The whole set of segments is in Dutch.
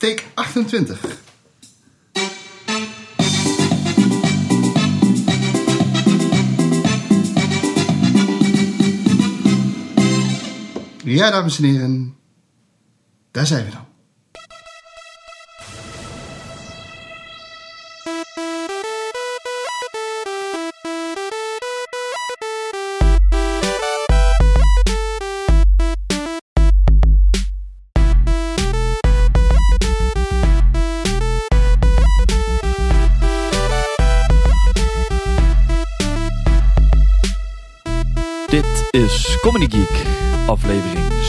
Take 28. Ja, dames en heren. Daar zijn we dan.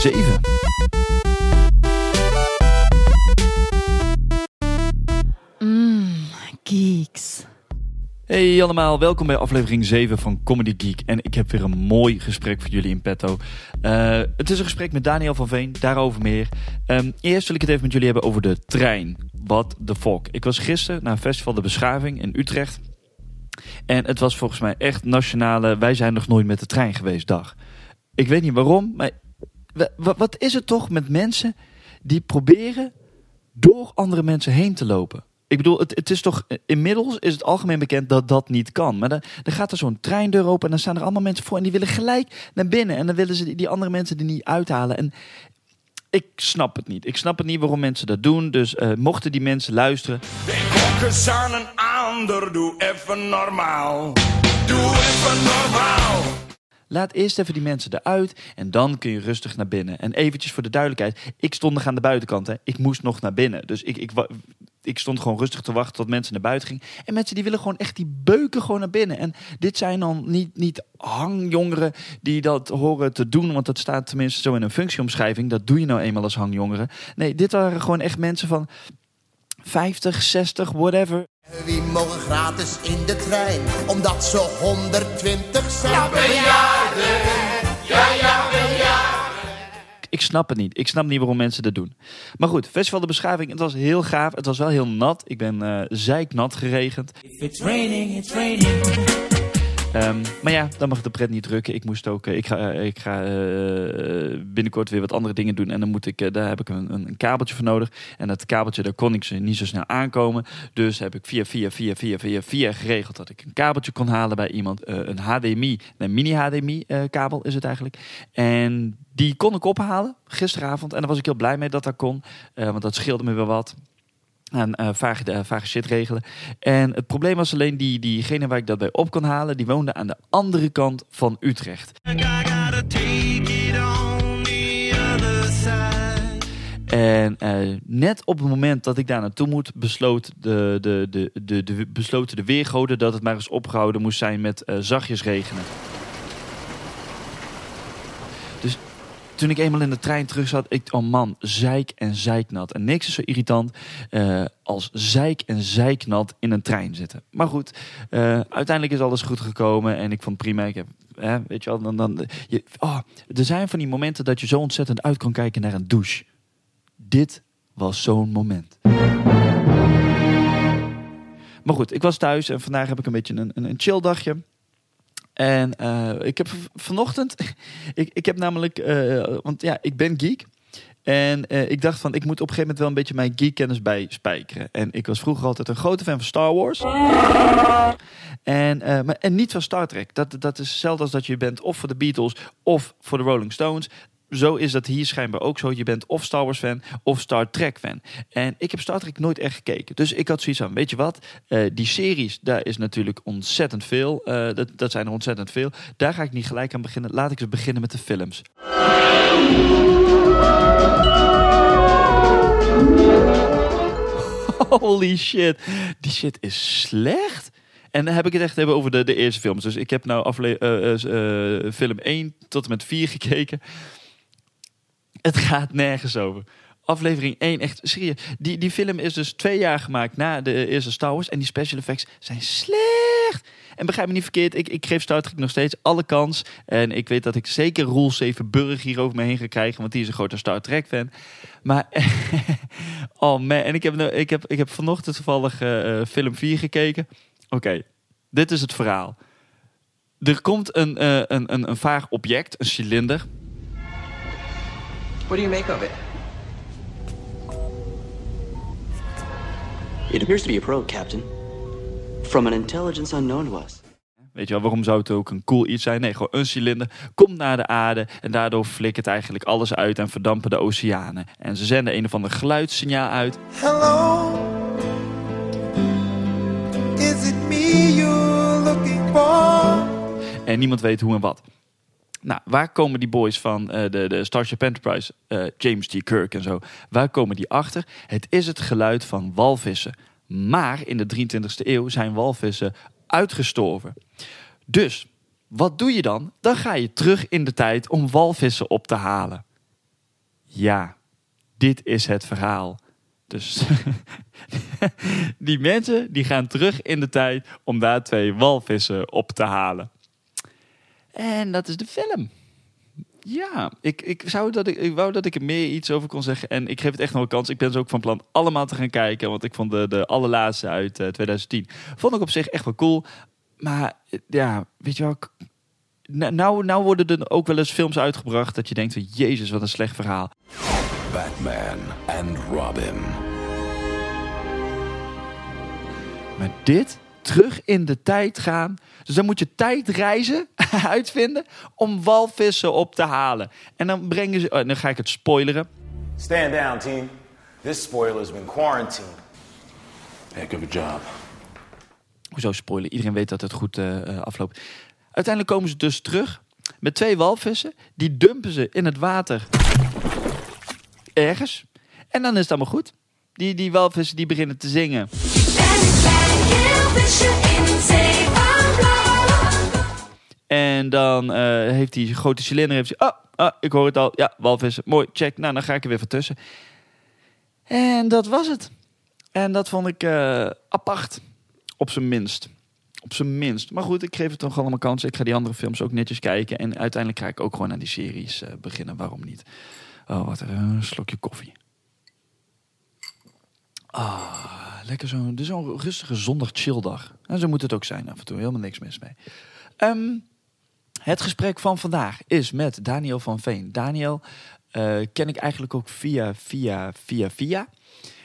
7. Mmm, geeks. Hey allemaal, welkom bij aflevering 7 van Comedy Geek. En ik heb weer een mooi gesprek voor jullie in petto. Eh, het is een gesprek met Daniel van Veen, daarover meer. Ehm, eerst wil ik het even met jullie hebben over de trein. What the fuck. Ik was gisteren naar een festival De Beschaving in Utrecht. En het was volgens mij echt nationale, wij zijn nog nooit met de trein geweest dag. Ik weet niet waarom, maar wat is het toch met mensen die proberen door andere mensen heen te lopen? Ik bedoel, het, het is toch, inmiddels is het algemeen bekend dat dat niet kan. Maar dan, gaat er zo'n treindeur open en dan staan er allemaal mensen voor en die willen gelijk naar binnen. En dan willen ze die, andere mensen er niet uithalen. En ik snap het niet. Ik snap het niet waarom mensen dat doen. Dus eh, mochten die mensen luisteren, Ik eens aan een ander, doe even normaal. Doe even normaal. Laat eerst even die mensen eruit en dan kun je rustig naar binnen. En eventjes voor de duidelijkheid, ik stond nog aan de buitenkant. Hè. Ik moest nog naar binnen. Dus ik, ik, ik stond gewoon rustig te wachten tot mensen naar buiten gingen. En mensen die willen gewoon echt die beuken gewoon naar binnen. En dit zijn dan niet, niet hangjongeren die dat horen te doen. Want dat staat tenminste zo in een functieomschrijving. Dat doe je nou eenmaal als hangjongeren. Nee, dit waren gewoon echt mensen van 50, 60, whatever. Wie mogen gratis in de trein, omdat ze 120 zijn? Ik snap het niet. Ik snap niet waarom mensen dat doen. Maar goed, Festival de Beschaving, het was heel gaaf. Het was wel heel nat. Ik ben eh zeiknat geregend. Ehm, maar ja, dan mag de pret niet drukken. Ik moest ook, eh, ik ga, eh, ik ga eh, binnenkort weer wat andere dingen doen. En dan moet ik, daar heb ik een, een, kabeltje voor nodig. En dat kabeltje, daar kon ik ze niet zo snel aankomen. Dus heb ik via, via, via, via, via, via geregeld dat ik een kabeltje kon halen bij iemand. Een HDMI, een mini HDMI eh, kabel is het eigenlijk. En die kon ik ophalen gisteravond. En daar was ik heel blij mee dat dat kon. Want dat scheelde me weer wat aan vage, eh, vage shit regelen. En het probleem was alleen die, diegene waar ik dat bij op kon halen, die woonde aan de andere kant van Utrecht. En eh, net op het moment dat ik daar naartoe moet, besloot de, de, de, de, de, besloten de weergoden dat het maar eens opgehouden moest zijn met zachtjes regenen. Dus toen ik eenmaal in de trein terug zat, ik, oh man, zeik en zeiknat. En niks is zo irritant eh, als zeik en zeiknat in een trein zitten. Maar goed, eh, uiteindelijk is alles goed gekomen en ik vond prima. Ik heb, hè, weet je wel, dan, dan, je, oh, er zijn van die momenten dat je zo ontzettend uit kan kijken naar een douche. Dit was zo'n moment. Maar goed, ik was thuis en vandaag heb ik een beetje een, een, een chill dagje. En eh, ik heb vanochtend, ik, ik heb namelijk, eh, want ja, ik ben geek. En eh, ik dacht van, ik moet op een gegeven moment wel een beetje mijn geekkennis bij spijkeren. En ik was vroeger altijd een grote fan van Star Wars. En, maar, en niet van Star Trek. Dat, dat is hetzelfde als dat je bent of voor de Beatles of voor de Rolling Stones. Zo is dat hier schijnbaar ook zo. Je bent of Star Wars fan of Star Trek fan. En ik heb Star Trek nooit echt gekeken. Dus ik had zoiets van, weet je wat? Eh, die series, daar is natuurlijk ontzettend veel. Eh, dat, dat zijn er ontzettend veel. Daar ga ik niet gelijk aan beginnen. Laat ik eens beginnen met de films. Holy shit. Die shit is slecht. En dan heb ik het echt even over de, de eerste films. Dus ik heb nou afle eh, film 1 tot en met 4 gekeken. Het gaat nergens over. Aflevering 1, echt serieus. Die, die film is dus twee jaar gemaakt na de eerste Star Wars. En die special effects zijn slecht. En begrijp me niet verkeerd, ik, ik geef Star Trek nog steeds alle kans. En ik weet dat ik zeker Roel Zevenburg hier over me heen ga krijgen. Want die is een grote Star Trek fan. Maar, oh man. En ik heb, ik heb, ik heb vanochtend toevallig eh, eh, film 4 gekeken. Oké, dit is het verhaal. Er komt een, eh, een, een, een vaag object, een cilinder. What do you make of it? It appears to be a probe, Captain. From an intelligence unknown to us. Weet je wel, waarom zou het ook een cool iets zijn? Nee, gewoon een cilinder komt naar de aarde en daardoor flikkert eigenlijk alles uit en verdampen de oceanen. En ze zenden een of ander geluidssignaal uit. Hello, is it me you're looking for? En niemand weet hoe en wat. Nou, waar komen die boys van eh, de, de Starship Enterprise, eh, James T. Kirk en zo, waar komen die achter? Het is het geluid van walvissen. Maar in de 23e eeuw zijn walvissen uitgestorven. Dus, wat doe je dan? Dan ga je terug in de tijd om walvissen op te halen. Ja, dit is het verhaal. Dus die mensen die gaan terug in de tijd om daar twee walvissen op te halen. En dat is de film. Ja, ik, ik, zou dat ik, ik wou dat ik er meer iets over kon zeggen. En ik geef het echt nog een kans. Ik ben zo ook van plan allemaal te gaan kijken. Want ik vond de, de allerlaatste uit eh, 2010. Vond ik op zich echt wel cool. Maar eh, ja, weet je wel. Nou, nou worden er ook wel eens films uitgebracht dat je denkt: van, Jezus, wat een slecht verhaal. Batman and Robin. Maar dit, terug in de tijd gaan. Dus dan moet je tijdreizen uitvinden om walvissen op te halen. En dan brengen ze. oh, dan ga ik het spoileren. Stand down, team. This spoiler's been quarantined. Heck of a job. Hoezo spoilen? Iedereen weet dat het goed eh, eh, afloopt. Uiteindelijk komen ze dus terug met twee walvissen. Die dumpen ze in het water ergens. En dan is het allemaal goed. Die, die walvissen die beginnen te zingen. Een klein visje in En dan eh, heeft die grote cilinder... Heeft hij, oh, oh, ik hoor het al. Ja, walvissen. Mooi, check. Nou, dan ga ik er weer van tussen. En dat was het. En dat vond ik eh, apart. Op zijn minst. Op zijn minst. Maar goed, ik geef het toch allemaal kansen. Ik ga die andere films ook netjes kijken. En uiteindelijk ga ik ook gewoon aan die series eh, beginnen. Waarom niet? Oh, wat een slokje koffie. Ah, lekker zo'n zo'n rustige zondag chilldag. En zo moet het ook zijn af en toe. Helemaal niks mis mee. Ehm, het gesprek van vandaag is met Daniel van Veen. Daniel eh, ken ik eigenlijk ook via, via, via, via.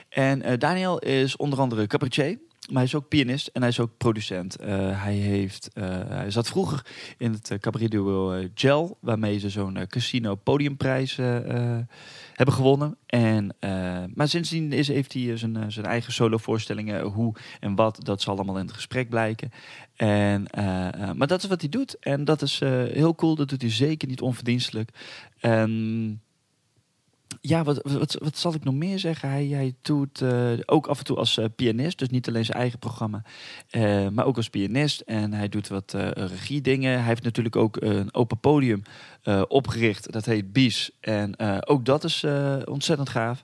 En eh, Daniel is onder andere cabaretier, maar hij is ook pianist en hij is ook producent. Eh, hij, heeft, eh, hij zat vroeger in het uh, eh, Gel, waarmee ze zo'n casino podiumprijs hebben gewonnen. En, maar sindsdien is, heeft hij zijn, zijn eigen solovoorstellingen. Hoe en wat, dat zal allemaal in het gesprek blijken. En, maar dat is wat hij doet. En dat is heel cool. Dat doet hij zeker niet onverdienstelijk. En ja, wat, wat, wat zal ik nog meer zeggen? Hij, hij doet eh, ook af en toe als eh, pianist. Dus niet alleen zijn eigen programma. eh, maar ook als pianist. En hij doet wat regiedingen. Hij heeft natuurlijk ook een open podium opgericht. Dat heet Bies. En ook dat is ontzettend gaaf.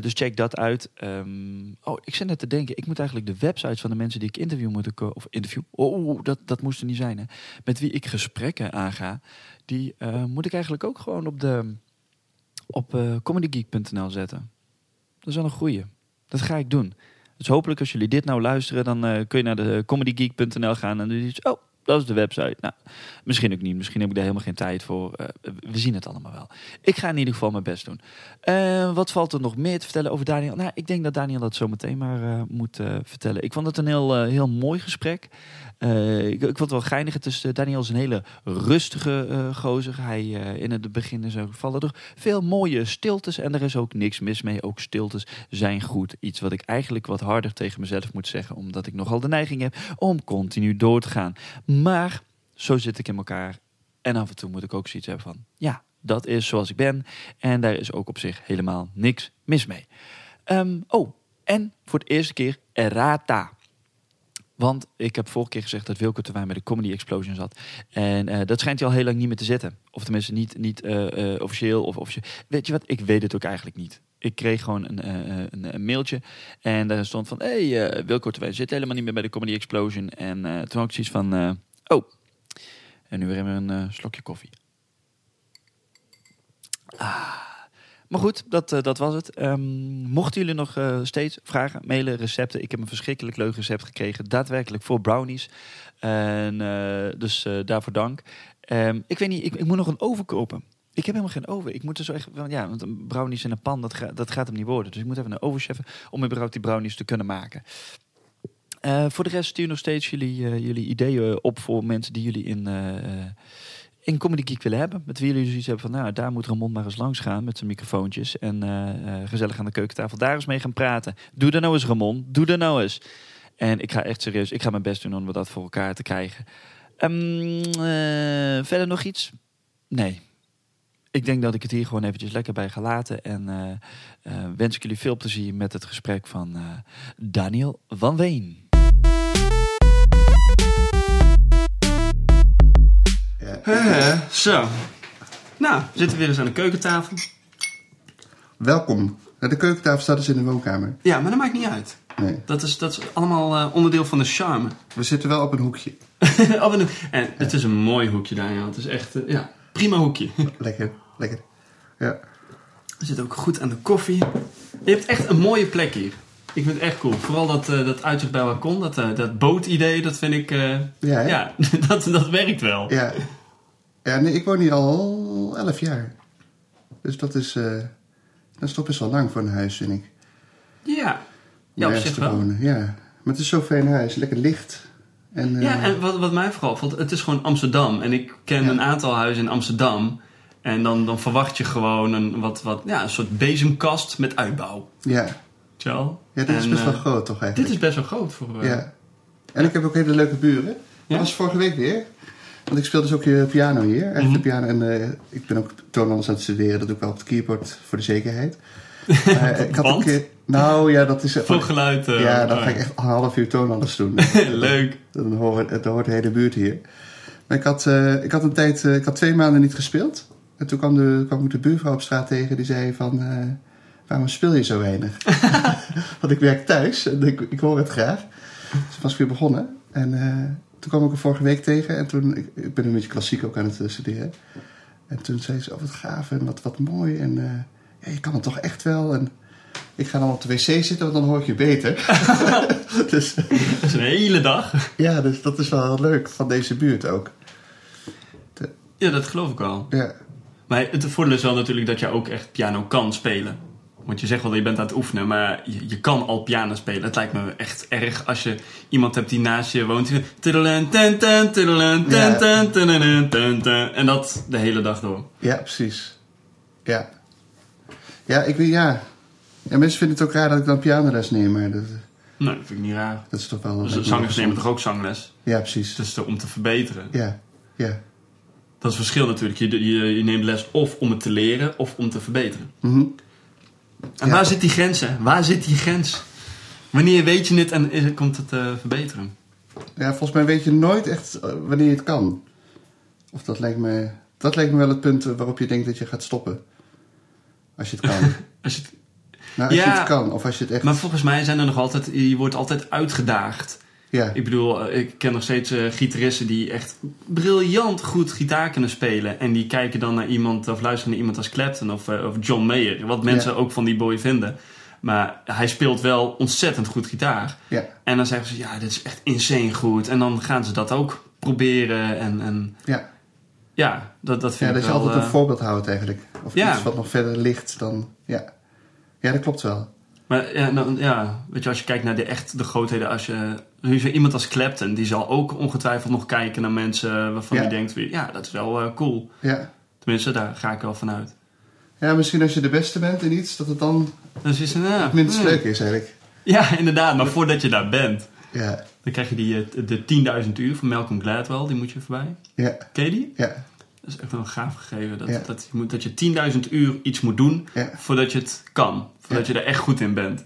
Dus check dat uit. Ehm, oh, ik zit net te denken. Ik moet eigenlijk de websites van de mensen die ik interview moeten... ko- Of interview? Oh, dat, dat moest er niet zijn, hè. Met wie ik gesprekken aanga. Die moet ik eigenlijk ook gewoon op de op eh, comedygeek.nl zetten. Dat is wel een goeie. Dat ga ik doen. Dus hopelijk als jullie dit nou luisteren, dan eh, kun je naar de comedygeek.nl gaan en dan iets. Oh, dat is de website. Nou, misschien ook niet. Misschien heb ik daar helemaal geen tijd voor. Eh, we zien het allemaal wel. Ik ga in ieder geval mijn best doen. Eh, wat valt er nog meer te vertellen over Daniel? Nou, ik denk dat Daniel dat zo meteen maar eh, moet vertellen. Ik vond het een heel, heel mooi gesprek. Ik, ik vond het wel geinig. Het is, Daniel is een hele rustige gozer. Hij, in het begin is er vallen er veel mooie stiltes. En er is ook niks mis mee. Ook stiltes zijn goed. Iets wat ik eigenlijk wat harder tegen mezelf moet zeggen. Omdat ik nogal de neiging heb om continu door te gaan. Maar zo zit ik in elkaar. En af en toe moet ik ook zoiets hebben van... Ja, dat is zoals ik ben. En daar is ook op zich helemaal niks mis mee. Ehm, oh, en voor de eerste keer errata. Want ik heb vorige keer gezegd dat Wilco Terwijn bij de Comedy Explosion zat. En eh, dat schijnt hij al heel lang niet meer te zitten. Of tenminste niet, niet eh, eh, officieel of officieel. Weet je wat, ik weet het ook eigenlijk niet. Ik kreeg gewoon een, eh, een, een mailtje. En daar stond van... Hé, hey, eh, Wilco Terwijn zit helemaal niet meer bij de Comedy Explosion. En eh, toen had ik zoiets van... eh, oh, en nu weer een eh, slokje koffie. Ah. Maar goed, dat, eh, dat was het. Ehm, mochten jullie nog eh, steeds vragen, mailen, recepten. Ik heb een verschrikkelijk leuk recept gekregen. Daadwerkelijk voor brownies. En, eh, dus eh, daarvoor dank. Ehm, ik weet niet, ik, ik moet nog een oven kopen. Ik heb helemaal geen oven. Ik moet er zo echt... Ja, want brownies in een pan, dat, dat gaat hem niet worden. Dus ik moet even een overcheffen om überhaupt die brownies te kunnen maken. Eh, voor de rest stuur nog steeds jullie, eh, jullie ideeën op voor mensen die jullie in, eh, in Comedy Geek willen hebben. Met wie jullie zoiets hebben van, nou, daar moet Ramon maar eens langs gaan met zijn microfoontjes. En gezellig aan de keukentafel daar eens mee gaan praten. Doe dat nou eens, Ramon. Doe dat nou eens. En ik ga echt serieus, ik ga mijn best doen om dat voor elkaar te krijgen. Ehm, eh, verder nog iets? Nee. Ik denk dat ik het hier gewoon eventjes lekker bij ga laten. En eh, eh, wens ik jullie veel plezier met het gesprek van eh, Daniel van Ween. Eh, zo. Nou, we zitten weer eens aan de keukentafel. Welkom. De keukentafel staat dus in de woonkamer. Ja, maar dat maakt niet uit. Nee. Dat is, dat is allemaal eh, onderdeel van de charme. We zitten wel op een hoekje. Af en, toe- en het is een mooi hoekje, Daniel. Het is echt, ja, prima hoekje. Lekker, lekker. Ja. We zitten ook goed aan de koffie. Je hebt echt een mooie plek hier. Ik vind het echt cool. Vooral dat, eh, dat uitzicht bij balkon, dat, eh, dat bootidee, dat vind ik... eh, Ja, ja dat, dat werkt wel. Ja. Ja, nee, ik woon hier al 11 jaar. Dus dat is, dat is toch best wel lang voor een huis, vind ik. Ja, ja op zich wel. wonen. Ja. Maar het is zo'n fijn huis. Lekker licht. En, Ja, en wat, wat mij vooral valt, het is gewoon Amsterdam. En ik ken Ja. een aantal huizen in Amsterdam. En dan, dan verwacht je gewoon een, wat, wat, ja, een soort bezemkast met uitbouw. ja. Tjal. ja, dit is best wel eh, groot toch Dit eigenlijk? is best wel groot voor... eh, Ja. En ik heb ook hele leuke buren. Dat was vorige week weer. Want ik speel dus ook je piano hier. Echt Mhm. de piano. En eh, ik ben ook toonlanders aan het studeren. Dat doe ik wel op het keyboard voor de zekerheid. Eh, ik had een keer... Nou ja, dat is... Veel geluid. eh, ja, dan oh ga ik echt een half uur toonlanders doen. Leuk. Dan hoort, het hoort de hele buurt hier. Maar ik had, eh, ik had een tijd... eh, ik had twee maanden niet gespeeld. En toen kwam, de, kwam ik de buurvrouw op straat tegen. Die zei van... eh, waarom speel je zo weinig? Want ik werk thuis. En ik, ik hoor het graag. Dus was ik weer begonnen. En eh, toen kwam ik er vorige week tegen. En toen... Ik, ik ben een beetje klassiek ook aan het eh, studeren. En toen zei ze... Oh, wat gaaf en wat, wat mooi. En ja, je kan het toch echt wel. En ik ga dan op de wc zitten, want dan hoor ik je beter. dus... Dat is een hele dag. Ja, dus dat is wel leuk van deze buurt ook. Ja, dat geloof ik wel. Ja, Maar het voordeel is wel natuurlijk dat je ook echt piano kan spelen. Want je zegt wel dat je bent aan het oefenen, maar je, je kan al piano spelen. Het lijkt me echt erg als je iemand hebt die naast je woont. En dat de hele dag door. ja precies. Ja. Ja, ik weet, ja. Ja, mensen vinden het ook raar dat ik dan pianoles neem, maar dat, Nee, dat vind ik niet raar. dat is toch wel... Dus zangers nemen toch ook zangles? Ja, precies. Er om te verbeteren. Ja, ja. Dat is het verschil natuurlijk. Je, je, je neemt les of om het te leren of om te verbeteren. Mhm. En Ja. waar zit die grens, hè? Waar zit die grens? Wanneer weet je het en is- komt het eh, verbeteren? Ja, volgens mij weet je nooit echt eh, wanneer je het kan. Of dat lijkt me... Dat lijkt me wel het punt eh, waarop je denkt dat je gaat stoppen. Als je het kan. Als je het- nou, als Ja. je het kan. Of als je het echt... maar volgens mij zijn er nog altijd, je wordt altijd uitgedaagd. Ja. Ik bedoel, eh, ik ken nog steeds eh, gitaristen die echt briljant goed gitaar kunnen spelen. En die kijken dan naar iemand of luisteren naar iemand als Clapton of, eh, of John Mayer. Wat mensen Ja. ook van die boy vinden. Maar hij speelt wel ontzettend goed gitaar. Ja, En dan zeggen ze, ja, dit is echt insane goed. En dan gaan ze dat ook proberen. En, en ja. ja, dat, dat vind ja ik dat je wel... altijd een voorbeeld houdt eigenlijk. Of iets wat nog verder ligt dan... Ja, ja dat klopt wel. Maar ja, nou, ja, weet je, als je kijkt naar de, echt de grootheden, als je, iemand als Clapton, die zal ook ongetwijfeld nog kijken naar mensen waarvan Ja. hij denkt, ja, dat is wel eh, cool. Ja. Tenminste, daar ga ik wel van uit. ja, misschien als je de beste bent in iets, dat het dan Dus is ja, het minst hmm. leuk is eigenlijk. Ja, inderdaad, maar voordat je daar bent, Ja, dan krijg je die, eh, de 10.000 uur van Malcolm Gladwell, die moet je voorbij. ja, Ken je die? ja, Dat is echt wel een gaaf gegeven. Dat, dat, je, moet, dat je 10.000 uur iets moet doen voordat je het kan. Ja. je er echt goed in bent.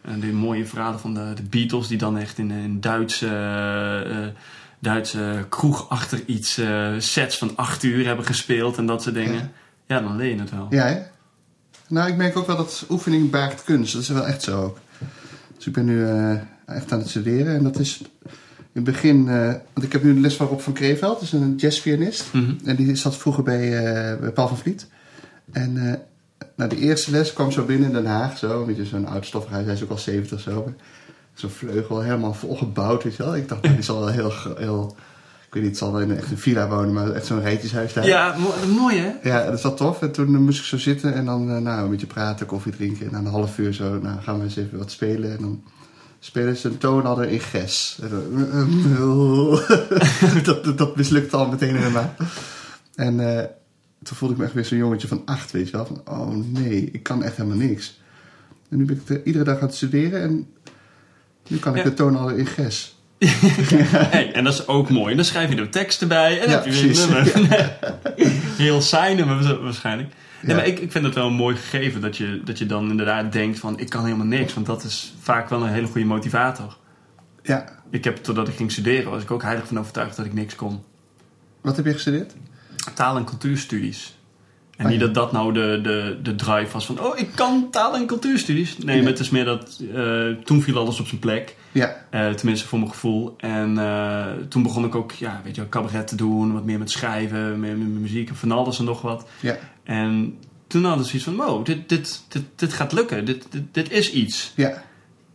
En die mooie verhalen van de, de Beatles die dan echt in een Duitse, eh, Duitse kroeg achter iets eh, sets van 8 uur hebben gespeeld en dat soort dingen. Ja, dan leer je het wel. ja hè? Nou, ik merk ook wel dat oefening baart kunst. Dat is wel echt zo ook. Dus ik ben nu eh, echt aan het studeren. En dat is in het begin... want ik heb nu een les van Rob van Kreeveld. Dat is een jazzpianist. Mhm. En die zat vroeger bij, eh, bij Paul van Vliet. En eh nou, de eerste les kwam zo binnen in Den Haag. Zo, een beetje zo'n oud stoffig huis. Hij is ook al 70 zo. Zo'n vleugel helemaal volgebouwd, weet je wel. Ik dacht, nou, die zal wel heel, heel... Ik weet niet, het zal wel in een, echt een villa wonen, maar echt zo'n rijtjeshuis daar. Ja, mo- mooi hè? Ja, dat is wel tof. En toen eh, moest ik zo zitten en dan eh, nou, een beetje praten, koffie drinken. En na een half uur zo, nou gaan we eens even wat spelen. En dan spelen ze een toonladder in ges. En dan- dat, dat, dat mislukte al meteen helemaal. En eh, toen voelde ik me echt weer zo'n jongetje van acht, weet je wel. Van, oh nee, ik kan echt helemaal niks. En nu ben ik er iedere dag aan het studeren en nu kan ik Ja. de toonladder in ges. Hey, en dat is ook mooi. En dan schrijf je er tekst erbij en dan Ja, heb je weer een nummer. Heel saai nummer wa- waarschijnlijk. Nee, Ja. maar ik, ik vind het wel een mooi gegeven dat je, dat je dan inderdaad denkt van ik kan helemaal niks. Want dat is vaak wel een hele goede motivator. Ja, Ik heb, totdat ik ging studeren, was ik ook heilig van overtuigd dat ik niks kon. wat heb je gestudeerd? Taal- en cultuurstudies. En Oh, niet ja. dat dat nou de, de, de drive was van, oh, ik kan taal- en cultuurstudies. Nee, Ja. maar het is meer dat, eh, toen viel alles op zijn plek. Ja, Eh, tenminste, voor mijn gevoel. En eh, toen begon ik ook, ja, weet je, cabaret te doen. Wat meer met schrijven, meer met muziek en van alles en nog wat. ja, En toen hadden ze zoiets van, wow, dit, dit, dit, dit gaat lukken. Dit, dit, dit is iets. ja.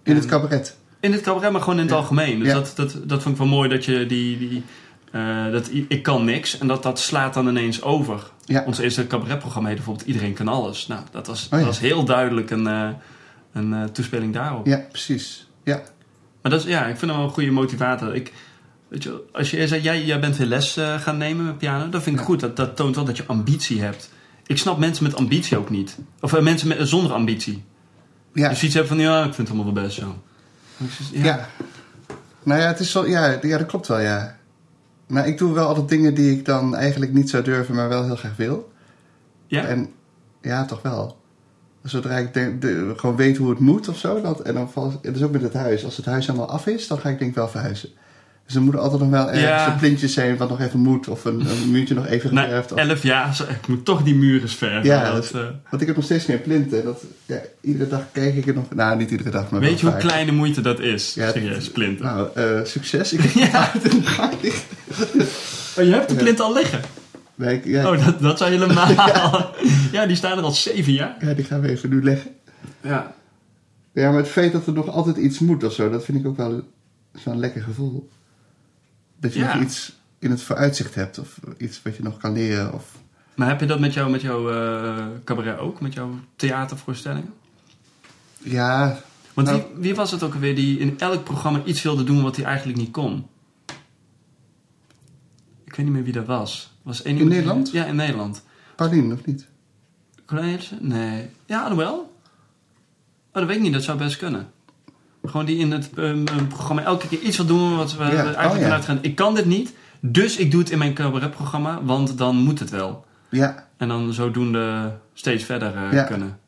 In het cabaret. In het cabaret, maar gewoon in het Ja. algemeen. Dus Ja. dat, dat, dat vond ik wel mooi dat je die... die eh, dat ik kan niks en dat dat slaat dan ineens over. Ja. Ons eerste cabaretprogramma heette bijvoorbeeld Iedereen kan alles. Nou, dat was, Oh ja. dat was heel duidelijk een, eh, een eh, toespeling daarop. Ja, precies. Ja, Maar dat is, ja, ik vind hem wel een goede motivator. Ik, weet je, als je zei, jij, jij bent weer les gaan nemen met piano, dat vind ik Ja. goed. Dat, dat toont wel dat je ambitie hebt. Ik snap mensen met ambitie ook niet. Of mensen met, zonder ambitie. ja. Dus iets hebben van, ja, ik vind het allemaal wel best zo. Zeg, Ja. Nou ja, het is wel, ja, ja, dat klopt wel, ja. Maar ik doe wel altijd dingen die ik dan eigenlijk niet zou durven, maar wel heel graag wil. Ja? En ja, toch wel. Zodra ik denk, de- gewoon weet hoe het moet of zo. Dat, en dan valt, het is ook met het huis. Als het huis helemaal af is, dan ga ik denk ik wel verhuizen. Dus er moet altijd nog wel ergens Ja. een plintje zijn wat nog even moet. Of een, een muurtje nog even Na geverfd. of- elf jaar, ik moet toch die muren eens verven. Ja, Dat, dat- eh, Want ik heb nog steeds geen plinten. Dat, ja, iedere dag kijk ik er nog... Nou, niet iedere dag, maar weet je hoe vaak. kleine moeite dat is? Ja, Serieus, plinten. Nou, eh, succes. Ik heb het in de oh, je hebt de plint al liggen? Nee, ik- ja, Oh, dat, dat zou helemaal... ja, die staan er al zeven jaar. ja, die gaan we even nu leggen. Ja. Ja, maar het feit dat er nog altijd iets moet of zo, dat vind ik ook wel zo'n lekker gevoel. Dat je Ja. nog iets in het vooruitzicht hebt of iets wat je nog kan leren. Of... Maar heb je dat met, jou, met jouw eh, cabaret ook? Met jouw theatervoorstellingen? Ja, Want Nou- wie, wie was het ook alweer die in elk programma iets wilde doen wat hij eigenlijk niet kon? Ik weet niet meer wie dat was. was één In die- Nederland? Ja, in Nederland. Paulien of niet? Cornelissen? Nee. Ja, alhoewel. Oh, dat weet ik niet. Dat zou best kunnen. Gewoon die in het ehm, programma elke keer iets wil doen wat we Ja, eigenlijk oh vanuit gaan. Ik kan dit niet, dus ik doe het in mijn cabaretprogramma, want dan moet het wel. Ja. En dan zodoende steeds verder eh, Ja. kunnen.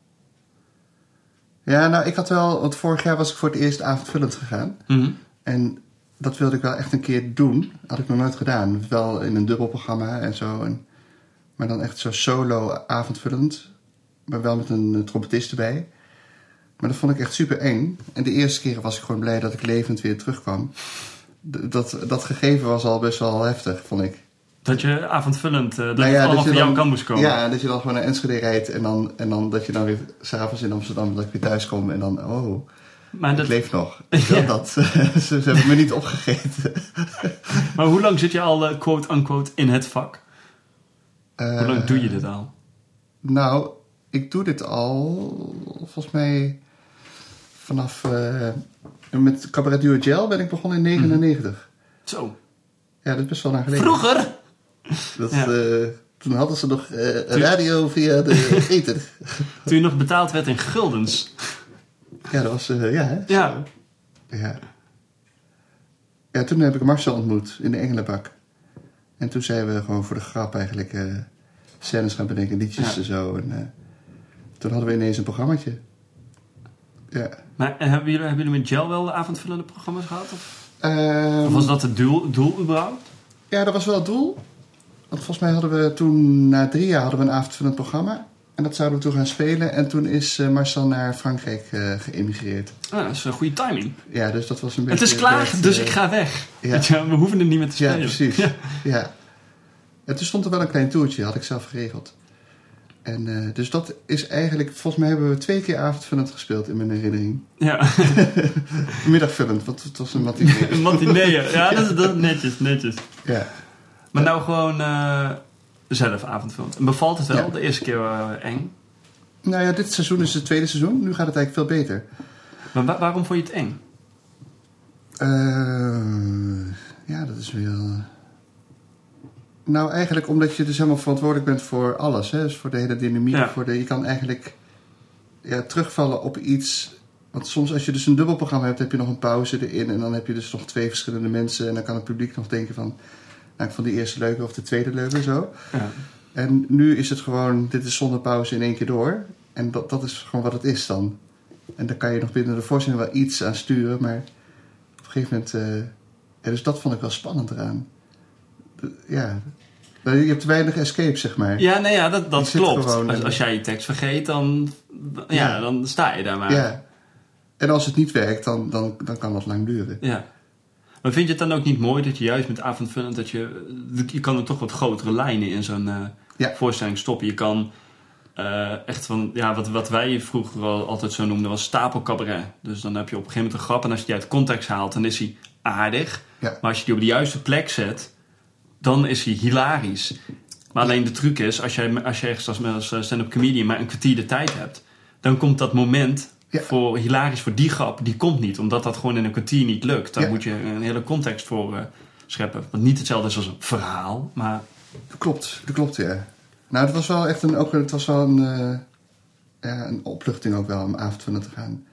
Ja, nou, ik had wel, want vorig jaar was ik voor het eerst avondvullend gegaan. Mhm. En dat wilde ik wel echt een keer doen. Had ik nog nooit gedaan. Wel in een dubbelprogramma en zo. En, maar dan echt zo solo avondvullend. Maar wel met een trompetist erbij. Maar dat vond ik echt super eng. En de eerste keer was ik gewoon blij dat ik levend weer terugkwam. Dat, dat gegeven was al best wel heftig, vond ik. Dat je avondvullend, eh, dat Nou het allemaal van jouw kant moest komen. Ja, dat je dan gewoon naar Enschede rijdt. En dan, en dan dat je dan weer s'avonds in Amsterdam dat ik weer thuis kom. En dan, oh, maar, ik dat, leef nog. Ja. dat, ze, ze hebben me niet opgegeten. maar hoe lang zit je al, eh, quote-unquote, in het vak? Hoe lang Eh, doe je dit al? Nou, ik doe dit al volgens mij vanaf. eh, met Cabaret Duo Gel ben ik begonnen in 99. Zo. Ja, dat is best wel lang geleden. Vroeger? Dat, Ja. eh, toen hadden ze nog eh, radio via de ether. Toen je nog betaald werd in guldens. ja, dat was. ja, hè? Ja. ja. Ja, toen heb ik Marcel ontmoet in de Engelenbak. En toen zijn we gewoon voor de grap eigenlijk scènes gaan bedenken, liedjes Ja. en zo. En, toen hadden we ineens een programmaatje. Ja. Maar en hebben, jullie, hebben jullie met Gel wel avondvullende programma's gehad? Of, Ehm, of was dat het doel, doel überhaupt? Ja, dat was wel het doel. Want volgens mij hadden we toen, na drie jaar, hadden we een avondvullend programma. En dat zouden we toen gaan spelen. En toen is eh, Marcel naar Frankrijk eh geëmigreerd. Ah, dat is een goede timing. Ja, dus dat was een beetje... Het is klaar, dus eh, ik ga weg. ja. Je, we hoeven er niet meer te Ja, spelen. precies. Ja. Ja. En toen stond er wel een klein toertje, had ik zelf geregeld. En eh, dus dat is eigenlijk... Volgens mij hebben we twee keer avondvullend gespeeld in mijn herinnering. Ja, Middagvullend, want het was een matinee. een matinee. Ja, dat is, dat is netjes, netjes. ja. Maar nou gewoon eh, zelf avondvullend. En bevalt het wel? Ja. De eerste keer eh, eng. Nou ja, dit seizoen is het tweede seizoen. Nu gaat het eigenlijk veel beter. Maar wa- waarom vond je het eng? Ja, dat is wel... Nou, eigenlijk omdat je dus helemaal verantwoordelijk bent voor alles. Hè? Dus voor de hele dynamiek. Ja. Voor de, je kan eigenlijk ja, terugvallen op iets... Want soms als je dus een dubbelprogramma hebt, heb je nog een pauze erin. En dan heb je dus nog twee verschillende mensen. En dan kan het publiek nog denken van... Nou, ik vond die eerste leuker of de tweede leuker zo. Ja. En nu is het gewoon, dit is zonder pauze in één keer door. En dat, dat is gewoon wat het is dan. En daar kan je nog binnen de voorstelling wel iets aan sturen, maar op een gegeven moment... eh, ja, dus dat vond ik wel spannend eraan. Ja, je hebt weinig escape, zeg maar. Ja, nee, ja, dat, dat klopt. Als, als jij je tekst vergeet, dan, ja, Ja. dan sta je daar maar. Ja. En als het niet werkt, dan, dan, dan kan dat lang duren. Ja. Maar vind je het dan ook niet mooi dat je juist met avondvullend dat je je kan er toch wat grotere lijnen in zo'n eh, Ja. voorstelling stoppen. Je kan eh, echt van ja wat, wat wij vroeger al, altijd zo noemden was stapelcabaret. Dus dan heb je op een gegeven moment een grap en als je die uit context haalt, dan is hij aardig. Ja. Maar als je die op de juiste plek zet, dan is hij hilarisch. Maar alleen de truc is, als jij, als jij echt als, als stand-up comedian maar een kwartier de tijd hebt, dan komt dat moment Ja. voor hilarisch voor die grap, die komt niet. Omdat dat gewoon in een kwartier niet lukt. Daar Ja. moet je een hele context voor eh, scheppen. Wat niet hetzelfde is als een verhaal, maar Dat klopt, dat klopt, ja. Nou, het was wel echt een, ook, het was wel een, eh, ja, een opluchting ook wel om avondvullend te gaan.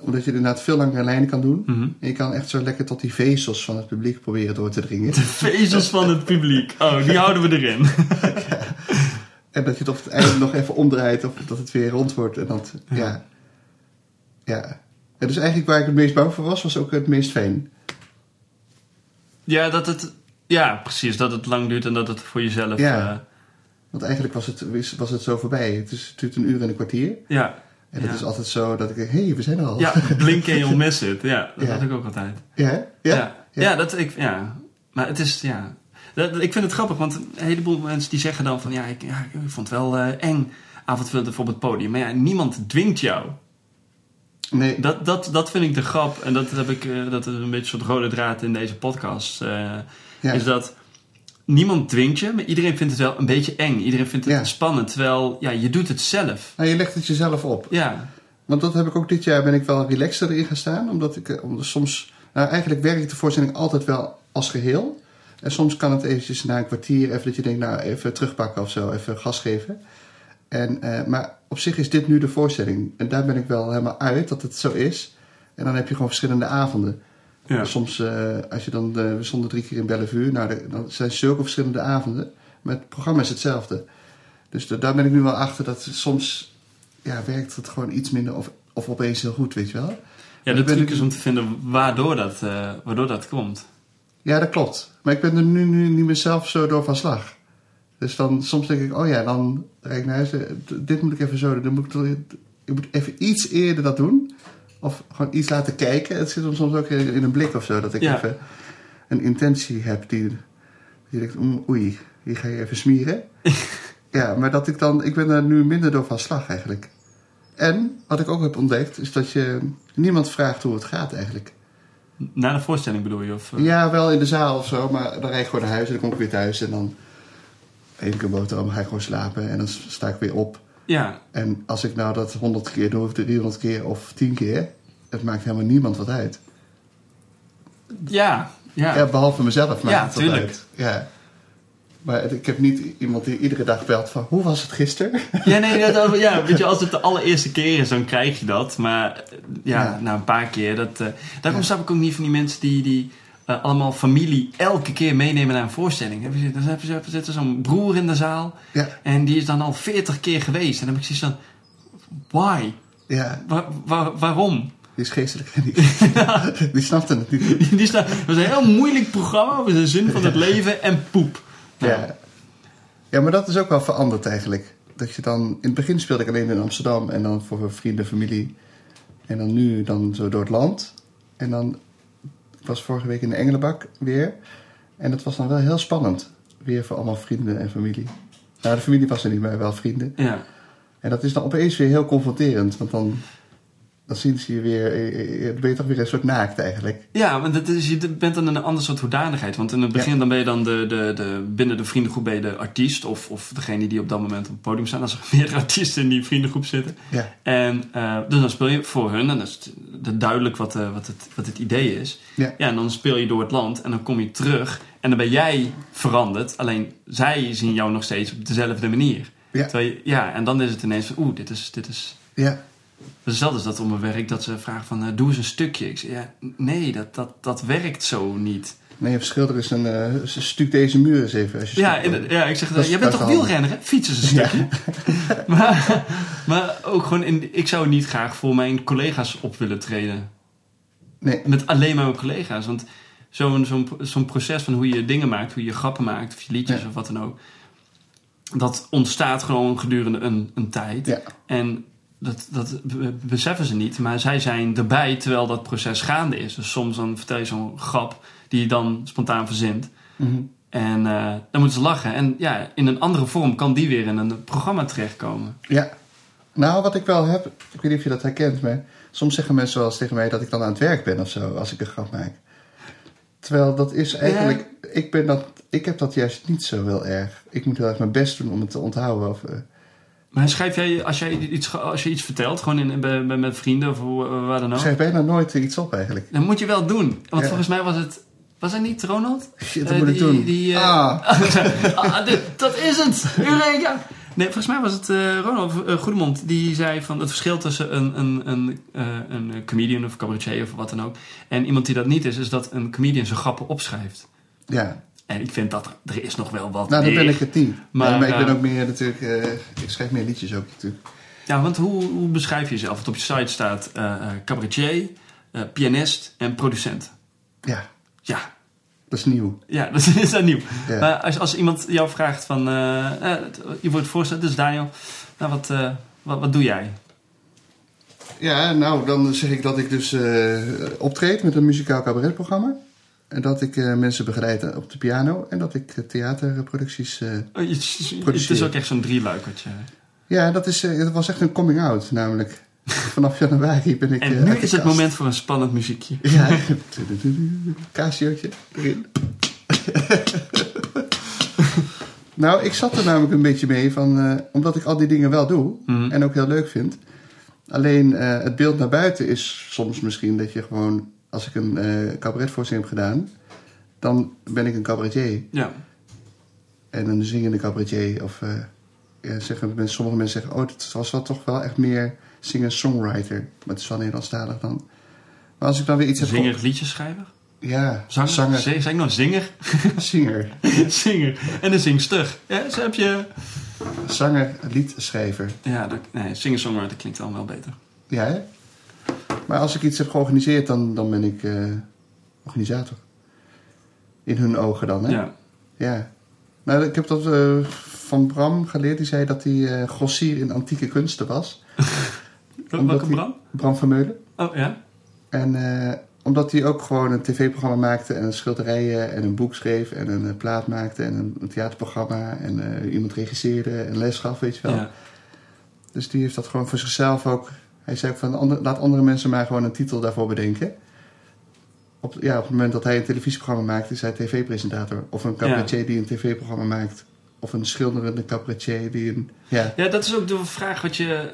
Omdat je inderdaad veel langere lijnen kan doen. Mhm. En je kan echt zo lekker tot die vezels van het publiek proberen door te dringen. de vezels van het publiek. Oh, die houden we erin. En dat je het op het einde nog even omdraait of dat het weer rond wordt. En dat, ja. ja. En dus eigenlijk waar ik het meest bang voor was, was ook het meest fijn. Ja, dat het, ja, precies. Dat het lang duurt en dat het voor jezelf. Ja. eh, Want eigenlijk was het, was het zo voorbij. Het, is, het duurt een uur en een kwartier. ja. En het Ja. is altijd zo dat ik denk, hé, hey, we zijn er al. Ja, blink en you'll miss it. Ja, dat Ja. had ik ook altijd. Ja? Ja, ja. ja. dat ik, ja. Maar het is, ja. Dat, ik vind het grappig, want een heleboel mensen die zeggen dan van, ja, ik, ja, ik vond het wel eh, eng avondvullend voor op het podium. Maar ja, niemand dwingt jou. Nee, Dat, dat, dat vind ik de grap. En dat heb ik, eh, dat is een beetje een soort rode draad in deze podcast. Ja. Is dat niemand dwingt je, maar iedereen vindt het wel een beetje eng. Iedereen vindt het Ja. spannend, terwijl ja, je doet het zelf. nou, je legt het jezelf op. Ja, Want dat heb ik ook dit jaar, ben ik wel relaxter erin gaan staan. Omdat ik eh, omdat soms, nou eigenlijk werkt de voorstelling altijd wel als geheel. En soms kan het eventjes na een kwartier even dat je denkt, nou even terugpakken of zo, even gas geven. En, eh, maar op zich is dit nu de voorstelling. En daar ben ik wel helemaal uit dat het zo is. En dan heb je gewoon verschillende avonden. Ja. Soms, eh, als je dan, eh, we stonden drie keer in Bellevue, nou, de- dan zijn zulke verschillende avonden. Maar het programma is hetzelfde. Dus da- daar ben ik nu wel achter dat soms ja, werkt het gewoon iets minder of, of opeens heel goed, weet je wel. ja de ben truc is om te vinden waardoor dat, eh, waardoor dat komt. Ja, dat klopt. Maar ik ben er nu, nu niet meer zelf zo door van slag. Dus dan soms denk ik, oh ja, dan rijd ik naar huis. Dit moet ik even zo doen. Dan moet ik, ik moet even iets eerder dat doen. Of gewoon iets laten kijken. Het zit soms ook in een blik of zo. Dat ik Ja. even een intentie heb die, die denkt, "Mm, oei, hier ga je even smieren. ja, maar dat ik dan, ik ben er nu minder door van slag eigenlijk. En wat ik ook heb ontdekt, is dat je niemand vraagt hoe het gaat eigenlijk. Na de voorstelling bedoel je? Of, eh? Ja, wel in de zaal of zo, maar dan rijd ik gewoon naar huis en dan kom ik weer thuis en dan eet ik een boterham, ga ik gewoon slapen en dan sta ik weer op. ja. En als ik nou dat 100 keer doe, of 300 keer of 10 keer, het maakt helemaal niemand wat uit. Ja, ja. Ja, behalve mezelf maakt Ja, het tuurlijk. uit. Ja. Maar ik heb niet iemand die iedere dag belt van, hoe was het gisteren? Ja, nee, dat, ja, weet je, als het de allereerste keer is, dan krijg je dat. Maar ja, Ja. na een paar keer, dat, eh, daarom snap ik ook niet van die mensen die, die eh, allemaal familie elke keer meenemen naar een voorstelling. Heb je- Dan ze- er zit er zo'n broer in de zaal Ja, en die is dan al 40 keer geweest. En dan heb ik zoiets van, why? ja, Wa- wa- waarom? die is geestelijk. Die, die snapte het niet. Die, het was een heel moeilijk programma over de zin van het leven en poep. Nou, Ja. ja, maar dat is ook wel veranderd eigenlijk. Dat je dan, in het begin speelde ik alleen in Amsterdam en dan voor vrienden, familie. En dan nu dan zo door het land. En dan, ik was vorige week in de Engelenbak weer. En dat was dan wel heel spannend. Weer voor allemaal vrienden en familie. Nou, de familie was er niet, maar wel vrienden. ja. En dat is dan opeens weer heel confronterend. Want dan, dan zien ze je weer, eh, eh, dan ben je toch weer een soort naakt eigenlijk. Ja, want dat is, je bent dan een ander soort hoedanigheid. Want in het begin Ja. dan ben je dan de, de, de, binnen de vriendengroep ben je de artiest. Of, of degene die op dat moment op het podium staan. Als er meerdere artiesten in die vriendengroep zitten. Ja, En eh, dus dan speel je voor hun. En dat is duidelijk wat, eh, wat, het, wat het idee is. Ja. ja, en dan speel je door het land. En dan kom je terug. En dan ben jij veranderd. Alleen zij zien jou nog steeds op dezelfde manier. Ja. Je- ja en dan is het ineens van... Oeh, dit is... Dit is ja, Hetzelfde is dat op mijn werk, dat ze vragen van, eh, doe eens een stukje. Ik zeg, ja, nee, dat, dat, dat werkt zo niet. nee, je schilder is een, eh, stuk deze muur eens even. Als je Ja, ja ik zeg, Dat is- jij bent toch wielrenner, hè? Fiets eens een stukje. maar, maar ook gewoon, in, ik zou niet graag voor mijn collega's op willen treden. Nee, Met alleen maar mijn collega's. Want zo'n zo'n zo'n proces van hoe je dingen maakt, hoe je grappen maakt, of je liedjes Ja. of wat dan ook. Dat ontstaat gewoon gedurende een, een tijd. Ja. En dat, dat be- beseffen ze niet. Maar zij zijn erbij terwijl dat proces gaande is. Dus soms dan vertel je zo'n grap die je dan spontaan verzint. Mhm. En eh, dan moeten ze lachen. En ja, in een andere vorm kan die weer in een programma terechtkomen. ja. Nou, wat ik wel heb, ik weet niet of je dat herkent, maar soms zeggen mensen wel eens tegen mij dat ik dan aan het werk ben of zo, als ik een grap maak. Terwijl dat is eigenlijk, ik, ben dat, ik heb dat juist niet zo heel erg. Ik moet heel erg mijn best doen om het te onthouden. Of, eh, Maar schrijf jij, als, jij iets, als je iets vertelt, gewoon in, bij, bij- met vrienden of hoe- waar dan ik ook, schrijf bijna nooit iets op eigenlijk. dan moet je wel doen. Want Ja. volgens mij was het, was het niet Ronald? Shit, dat Eh, moet ik die- doen. die, eh, ah, Ah, dit- dat is het! Eureka! Nee, volgens mij was het eh, Ronald eh, Goedemond die zei van het verschil tussen een, een, een, eh, een comedian of cabaretier of wat dan ook en iemand die dat niet is, is dat een comedian zijn grappen opschrijft. ja, En ik vind dat er, is nog wel wat nou dan ben ik het niet. Maar, Maar, maar ik ben eh, ook meer natuurlijk, eh, ik schrijf meer liedjes ook natuurlijk. Ja, want hoe, hoe beschrijf je jezelf? Want op je site staat eh, cabaretier, pianist en producent. Ja, Ja, dat is nieuw. ja dat is dat nieuw. Ja. Maar als, als iemand jou vraagt van... je wordt voorstellen, dus Daniel, nou, wat, wat, wat doe jij? Ja, nou, dan zeg ik dat ik dus optreed met een muzikaal cabaretprogramma. En dat ik eh, mensen begeleid op de piano. En dat ik eh, theaterproducties... eh, Oh, je- het is Produceer. ook echt zo'n drieluikertje. ja, dat, is, dat was echt een coming out namelijk. Vanaf januari ben ik... En nu is het moment voor een spannend muziekje. Ja, Casiootje erin. nou, ik zat er namelijk een beetje mee van, omdat ik al die dingen wel doe Mhm. en ook heel leuk vind. Alleen het beeld naar buiten is soms misschien dat je gewoon, als ik een eh cabaretvoorstelling heb gedaan, dan ben ik een cabaretier Ja. en een zingende cabaretier. Of eh, ja, zeggen, mensen- sommige mensen zeggen, oh, het was wel toch wel echt meer singer-songwriter. Maar het is wel Nederlandstalig dan. Maar als ik dan weer iets heb... Zinger, liedjeschrijver? Ja, Zanger? zanger. Zeg, zeg ik nou zinger? Zinger. zinger. En een zingster. Ja, zo heb je... Zanger, liedschrijver. Ja, dat, nee, singer-songwriter klinkt dan wel beter. Ja, hè? Maar als ik iets heb georganiseerd, dan, dan ben ik eh, organisator. In hun ogen dan, hè? Ja. Ja. Nou, ik heb dat eh, van Bram geleerd. Die zei dat hij eh grossier in antieke kunsten was. Welke Bram? Bram van Meulen. Oh, ja? En omdat hij ook gewoon een tv-programma maakte en schilderijen en een boek schreef en een plaat maakte en een, theaterprogramma en iemand regisseerde en les gaf, weet je wel. Ja. Dus die heeft dat gewoon voor zichzelf ook. Hij zei van ander- laat andere mensen maar gewoon een titel daarvoor bedenken. Op, ja, op het moment dat hij een televisieprogramma maakt, is hij tv-presentator. Of een cabaretier die een tv-programma maakt. Of een schilderende cabaretier die een. Ja, Ja, dat is ook de vraag wat je...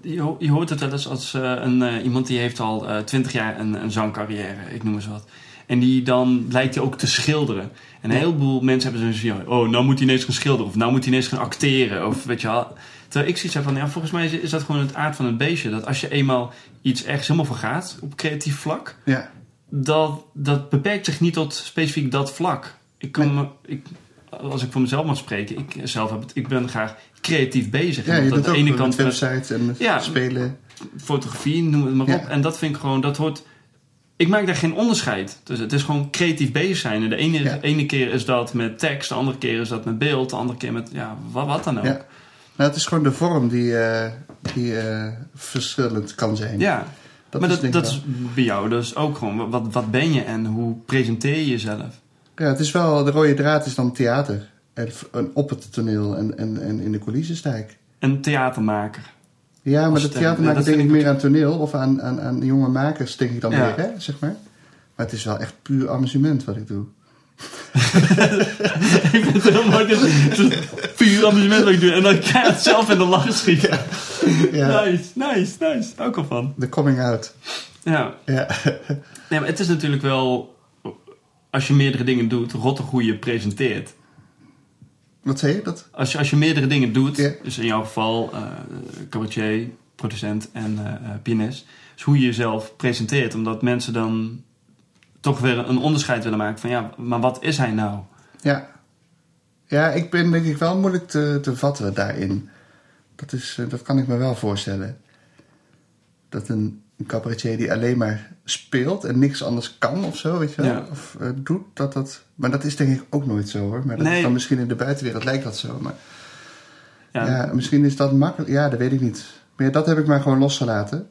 Je, ho- je hoort het wel eens als eh, een, eh, iemand die heeft al twintig jaar een, een zangcarrière, ik noem eens wat. En die dan lijkt hij ook te schilderen. En een heleboel mensen hebben zo'n ja, oh, nou moet hij ineens gaan schilderen. Of nou moet hij ineens gaan acteren. Of weet je wel. Terwijl ik zoiets heb van, ja, volgens mij is, dat gewoon het aard van het beestje. Dat als je eenmaal iets ergens helemaal voor gaat, op creatief vlak, ja, dat, dat beperkt zich niet tot specifiek dat vlak. Ik kan me, ik, als ik voor mezelf mag spreken, ik, zelf heb het, ik ben graag creatief bezig. ja je dat de ene kant met websites en met Ja. spelen. fotografie, noem het maar Ja. op. En dat vind ik gewoon, dat hoort... Ik maak daar geen onderscheid. Dus het is gewoon creatief bezig zijn. En de ene, Ja. keer is dat met tekst, de andere keer is dat met beeld, de andere keer met, ja, wat, wat dan ook. Ja. Ja. Nou, het is gewoon de vorm die, eh, die eh, verschillend kan zijn. Dat maar is dat, dat is bij jou dus ook gewoon, wat, wat ben je en hoe presenteer je jezelf? Ja, het is wel, de rode draad is dan theater. En, en op het toneel en, en, en in de coulissen sta ik. Een theatermaker. Ja, maar het- theatermaker dat denk ik meer aan toneel of aan, aan, aan jonge makers, denk ik dan Ja. weer, hè, zeg maar. Maar het is wel echt puur amusement wat ik doe. ik vind het heel mooi. Het is- puur amusement wat ik doe. En dan kan je het zelf in de lach schieten. Ja, Nice, nice, nice. Ook al van. de coming out. Ja. Ja, Nee, maar het is natuurlijk wel... Als je meerdere dingen doet, rotte hoe je presenteert. Wat zei je? Dat? Als je, als je meerdere dingen doet, dus in jouw geval eh cabaretier, producent en eh, eh, pianist, is hoe je jezelf presenteert. Omdat mensen dan toch weer een onderscheid willen maken van ja, maar wat is hij nou? Ja. Ja, ik ben denk ik wel moeilijk te, te vatten daarin. Dat, is, dat kan ik me wel voorstellen. Dat een, een cabaretier die alleen maar speelt en niks anders kan of zo, weet je wel, Ja. of eh, doet, dat dat... Maar dat is denk ik ook nooit zo hoor. Maar dat Nee. is dan misschien in de buitenwereld lijkt dat zo. Maar Ja, ja, misschien is dat makkelijk. Ja, dat weet ik niet. Maar ja, dat heb ik maar gewoon losgelaten.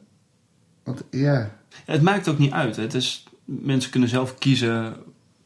Want ja, Het maakt ook niet uit. Het is, mensen kunnen zelf kiezen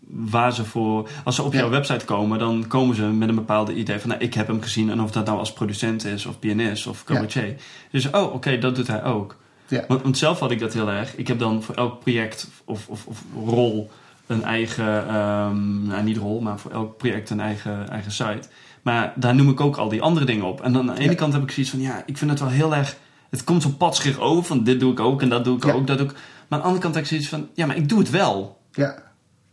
waar ze voor... Als ze op jouw website komen, dan komen ze met een bepaalde idee van... Nou, ik heb hem gezien en of dat nou als producent is of pianist of cabaretier. Dus oh, oké, dat doet hij ook. Ja, Want, want zelf had ik dat heel erg. Ik heb dan voor elk project of, of, of rol een eigen... ehm, nou, niet rol, maar voor elk project een eigen, eigen site. Maar daar noem ik ook al die andere dingen op. En dan aan de ene Ja. kant heb ik zoiets van... Ja, ik vind het wel heel erg... Het komt zo padschicht over van dit doe ik ook en dat doe ik Ja. ook, dat doe ik. Maar aan de andere kant heb ik zoiets van... Ja, maar ik doe het wel. ja,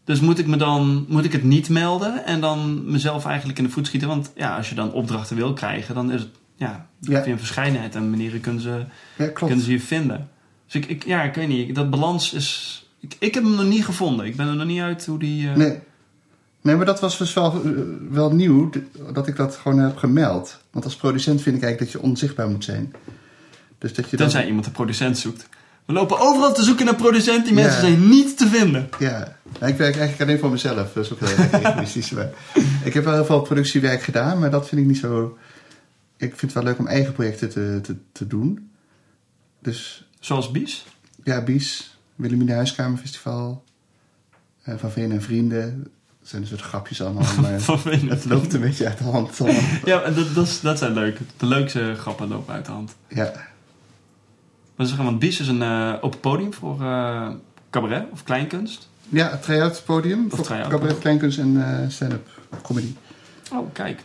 Dus moet ik me dan moet ik het niet melden en dan mezelf eigenlijk in de voet schieten? Want ja, als je dan opdrachten wil krijgen, dan is het ja, via een verscheidenheid en manieren kunnen ze, kunnen ze je vinden. Dus ik, ik, ja, ik weet niet, dat balans is. Ik, ik heb hem nog niet gevonden. Ik ben er nog niet uit hoe die. eh, Nee. Nee, maar dat was dus wel, eh, wel nieuw, dat ik dat gewoon heb gemeld. Want als producent vind ik eigenlijk dat je onzichtbaar moet zijn. Dus dat je dan... Tenzij iemand een producent zoekt. We lopen overal te zoeken naar producent. Die Ja. mensen zijn niet te vinden. Ja, Nou, ik werk eigenlijk alleen voor mezelf. Dat is ook heel erg egoïstisch. Maar ik heb wel heel veel productiewerk gedaan, maar dat vind ik niet zo... Ik vind het wel leuk om eigen projecten te, te, te doen. Dus Zoals Bies. ja, Bies, Wilhelmina Huiskamerfestival, eh, Van Veen en Vrienden. Dat zijn een soort grapjes allemaal, maar het loopt een beetje uit de hand. Ja, en dat, dat, dat zijn leuk. De leukste grappen lopen uit de hand. Ja, Maar zeggen, want Bies is een eh, open podium voor eh, cabaret of kleinkunst. Ja, het try-out podium Of voor try-out. cabaret, kleinkunst en stand-up comedy. Oh, kijk.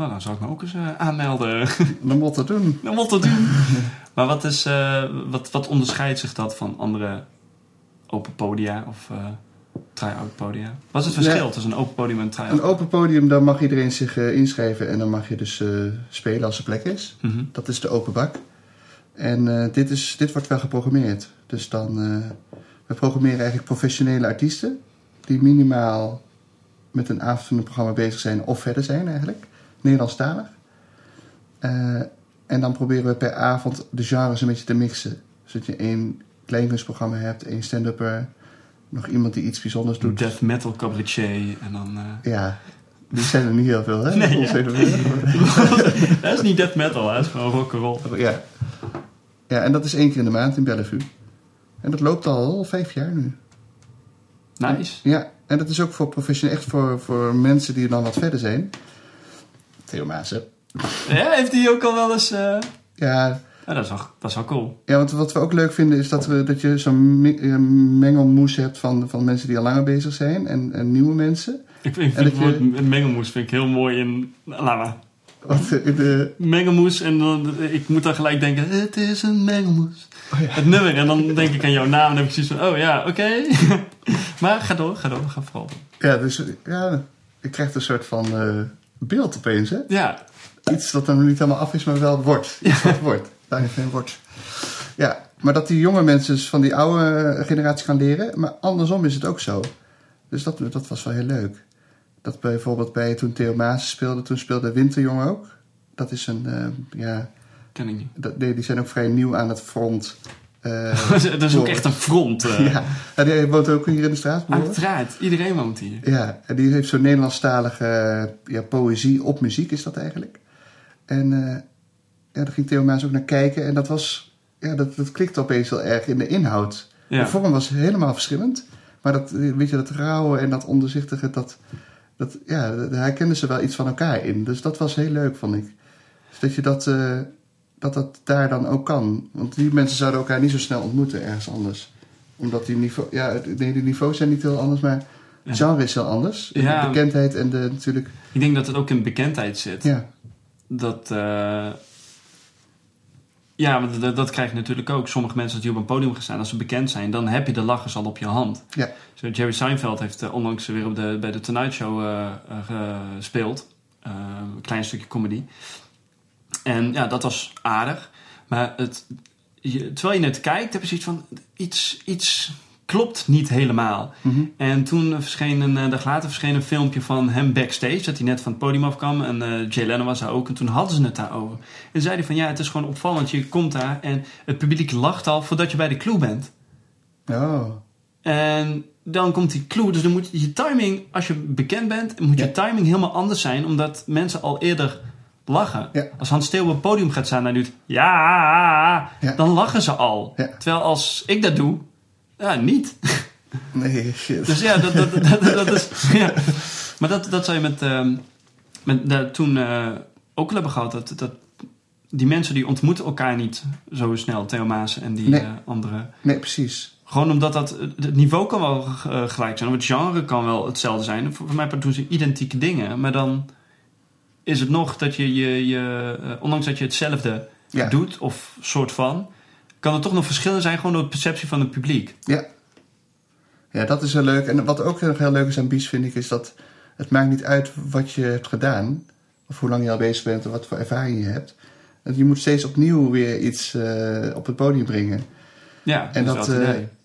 Nou, dan zou ik me ook eens eh, aanmelden. Dan moet dat doen. Dan wat te doen. maar wat, is, eh, wat, wat onderscheidt zich dat van andere open podia of eh try-out podia? Wat is het verschil Ja. tussen een open podium en een try-out? Een open podium, dan mag iedereen zich inschrijven en dan mag je dus spelen als er plek is. Mhm. Dat is de open bak. En dit, is, dit wordt wel geprogrammeerd. Dus dan, we programmeren eigenlijk professionele artiesten die minimaal met een avondprogramma bezig zijn of verder zijn eigenlijk. Nederlandstalig. Eh, en dan proberen we per avond de genres een beetje te mixen. Zodat je één kleinkunstprogramma hebt, één stand-upper, nog iemand die iets bijzonders doet. Death metal cabaretier en dan... eh, Ja, die zijn er niet heel veel, hè? Nee, ja. dat is niet death metal, hè? dat is gewoon rock'n'roll. ja. ja, en dat is één keer in de maand in Bellevue. En dat loopt al vijf jaar nu. Nice. Ja, en dat is ook voor professioneel, echt voor, voor mensen die dan wat verder zijn. Theo Maassen. Ja, heeft hij ook al wel eens... eh, Ja, Ja, dat, is wel, dat is wel cool. ja, want wat we ook leuk vinden is dat, we, dat je zo'n eh, mengelmoes hebt van, van mensen die al langer bezig zijn en, en nieuwe mensen. Ik vind, ik het je- woord mengelmoes vind ik heel mooi in... Laat maar. Want in de, mengelmoes en dan, ik moet dan gelijk denken, het is een mengelmoes. Oh Het nummer en dan denk ik aan jouw naam en dan heb ik zoiets van, oh ja, oké. maar ga door, ga door, ga vooral. ja, dus ja, je krijgt een soort van eh, beeld opeens, hè? Ja, Iets dat dan niet helemaal af is, maar wel wordt. Iets wat wordt. Daar geen wordt. Ja, maar dat die jonge mensen dus van die oude generatie gaan leren. Maar andersom is het ook zo. Dus dat, dat was wel heel leuk. Dat bijvoorbeeld bij toen Theo Maas speelde, toen speelde Winterjong ook. Dat is een, eh, ja, ken ik niet. dat, nee, die zijn ook vrij nieuw aan het front. Eh, dat is ook echt een front. eh. ja, die woont ook hier in de straat. Uiteraard, iedereen woont hier. Ja, en die heeft zo'n Nederlandstalige ja, poëzie op muziek is dat eigenlijk. En eh, ja, daar ging Theo Maas ook naar kijken. En dat was, ja, dat, dat klikte opeens heel erg in de inhoud. Ja. De vorm was helemaal verschillend. Maar dat, weet je, dat rauwe en dat onderzichtige, dat, dat, ja, daar herkenden ze wel iets van elkaar in. Dus dat was heel leuk, vond ik. Dus dat je dat, dat dat daar dan ook kan. Want die mensen zouden elkaar niet zo snel ontmoeten ergens anders. Omdat die niveau, ja, nee, die niveaus zijn niet heel anders, maar het genre is heel anders. Ja. De bekendheid en de natuurlijk, Ik denk dat het ook in bekendheid zit. ja, Dat, eh, ja, want dat, dat krijg je natuurlijk ook. Sommige mensen die op een podium gaan staan, als ze bekend zijn, dan heb je de lachers al op je hand. ja, Zo, Jerry Seinfeld heeft eh, onlangs weer op de, bij de Tonight Show eh, gespeeld. Een klein stukje comedy. En ja, dat was aardig. Maar het, je, terwijl je het kijkt, heb je zoiets van... Iets, iets klopt niet helemaal. Mhm. En toen verscheen een, eh, dag later verscheen een filmpje van hem backstage. Dat hij net van het podium afkwam. En eh Jay Leno was daar ook. En toen hadden ze het daarover. En zei hij van ja, het is gewoon opvallend. Je komt daar en het publiek lacht al voordat je bij de clue bent. oh, En dan komt die clue. Dus dan moet je timing, als je bekend bent, moet je timing helemaal anders zijn. Omdat mensen al eerder lachen. Ja. Als Hans Steeuw op het podium gaat staan en hij doet ja, Ja. dan lachen ze al. Ja. Terwijl als ik dat doe, ja, niet. nee, shit. Dus ja, dat, dat, dat, is. Maar dat, dat zou je met. ehm, met toen eh, ook hebben gehad. Dat, dat die mensen die ontmoeten elkaar niet zo snel. Theo Maas en die Nee. eh, andere. Nee, precies. Gewoon omdat dat, het niveau kan wel eh, gelijk zijn. Of het genre kan wel hetzelfde zijn. Voor, voor mij doen ze identieke dingen. Maar dan is het nog dat je, je, je eh, ondanks dat je hetzelfde Ja. doet, of soort van, kan er toch nog verschillen zijn gewoon door de perceptie van het publiek. Ja. Ja, dat is heel leuk. En wat ook heel, heel leuk is aan Bies, vind ik, is dat het maakt niet uit wat je hebt gedaan. Of hoe lang je al bezig bent of wat voor ervaring je hebt. Je moet steeds opnieuw weer iets eh, op het podium brengen. Ja, En dat, dat, is.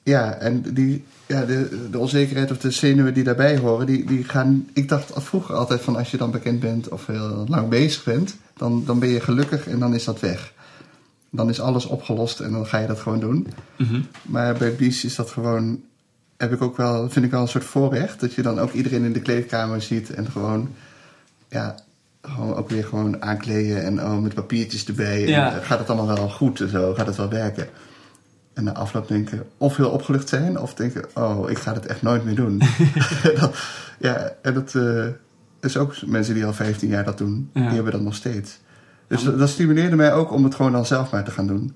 Ja, en die, ja, de, de onzekerheid of de zenuwen die daarbij horen, die, die gaan. Ik dacht vroeger altijd van als je dan bekend bent of heel lang bezig bent, dan, dan ben je gelukkig en dan is dat weg. Dan is alles opgelost en dan ga je dat gewoon doen. Mhm. Maar bij Bies is dat gewoon, heb ik ook wel, vind ik wel een soort voorrecht. Dat je dan ook iedereen in de kleedkamer ziet en gewoon, ja, gewoon ook weer gewoon aankleden en oh, met papiertjes erbij. En, Ja. eh, gaat het allemaal wel goed en zo? Gaat het wel werken? En na afloop denken, of heel opgelucht zijn, of denken, oh, ik ga het echt nooit meer doen. Dat- ja, en dat eh, is ook mensen die al 15 jaar dat doen, Ja. die hebben dat nog steeds. Dus dat, dat stimuleerde mij ook om het gewoon dan zelf maar te gaan doen.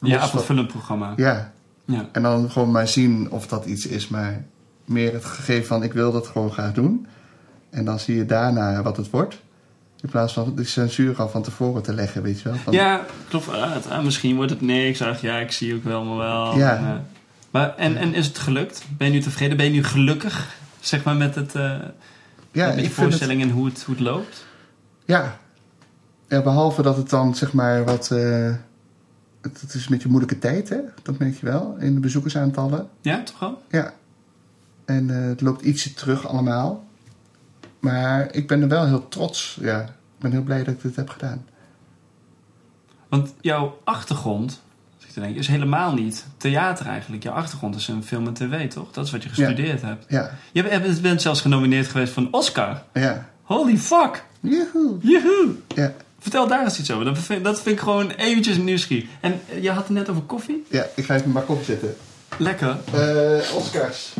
Ja, Los van- afvullend programma. Ja, Ja. en dan gewoon maar zien of dat iets is, maar meer het gegeven van ik wil dat gewoon graag doen. En dan zie je daarna wat het wordt. In plaats van de censuur al van tevoren te leggen, weet je wel. Van, Ja, klopt. Ah, ah, misschien wordt het niks. Ach, ja, ik zie ook wel, maar wel. Ja. En, eh, maar, en, en is het gelukt? Ben je nu tevreden? Ben je nu gelukkig? Zeg maar met, het, eh, ja, met je voorstelling en hoe het, hoe het loopt? Ja. ja, behalve dat het dan zeg maar wat... eh, het, het is een beetje een moeilijke tijd, hè? Dat merk je wel, in de bezoekersaantallen. Ja, toch wel? Ja. En het loopt ietsje terug allemaal. Maar ik ben er wel heel trots. Ja, ik ben heel blij dat ik dit heb gedaan. Want jouw achtergrond, als ik te denken, is helemaal niet theater eigenlijk. Jouw achtergrond is een film en tv, toch? Dat is wat je gestudeerd hebt. Ja, Je bent- bent zelfs genomineerd geweest voor een Oscar. ja. Holy fuck! Joehoe. Joehoe! Ja. Vertel daar eens iets over. Dat vind, dat vind ik gewoon eventjes nieuwsgierig. En je had het net over koffie? Ja, ik ga even maar koffie zetten. Lekker. Eh, Oscars.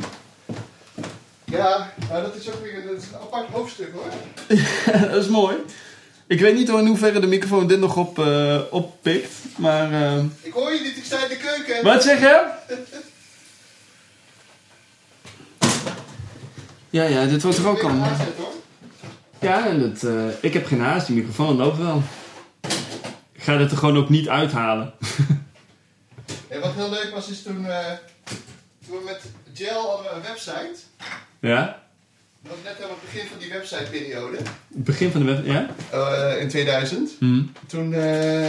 Ja, nou, dat is ook weer dat is een apart hoofdstuk hoor. dat is mooi. Ik weet niet in hoeverre de microfoon dit nog op, eh, oppikt. Maar... eh, Ik hoor je niet, ik sta in de keuken. Wat zeg je? Ja, ja, dit wordt er ook Even al. aanzetten, hoor. Ja, en het, eh, ik heb geen haast. Die microfoon loopt wel. Ik ga dit er gewoon ook niet uithalen. En wat heel leuk was is toen, eh, toen we met Gel hadden we een website. Ja? Dat was net helemaal het begin van die websiteperiode. Het begin van de web... Ja? eh in 2000. Hm. Toen eh,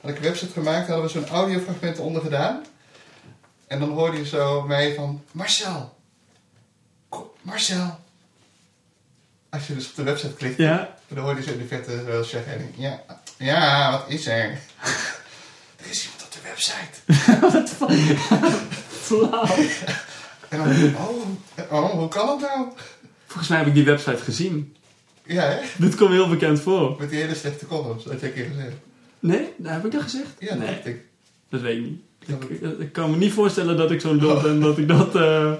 had ik een website gemaakt, hadden we zo'n audiofragment onder gedaan. En dan hoorde je zo mij van, Marcel, Ko- Marcel. Als je dus op de website klikt, Ja? dan hoorde je zo in de verte wel zeggen, ja, ja, wat is er? er is iemand op de website. Flauw. En dan, oh, oh, hoe kan dat nou? Volgens mij heb ik die website gezien. Ja, hè? Dit komt heel bekend voor. Met die hele slechte columns, dat heb je een keer gezegd. Nee? Nou, heb ik dat gezegd? Ja, dat nee. dacht ik. Dat weet ik niet. Ik, ik kan me niet voorstellen dat ik zo'n lul ben dat ik dat... eh,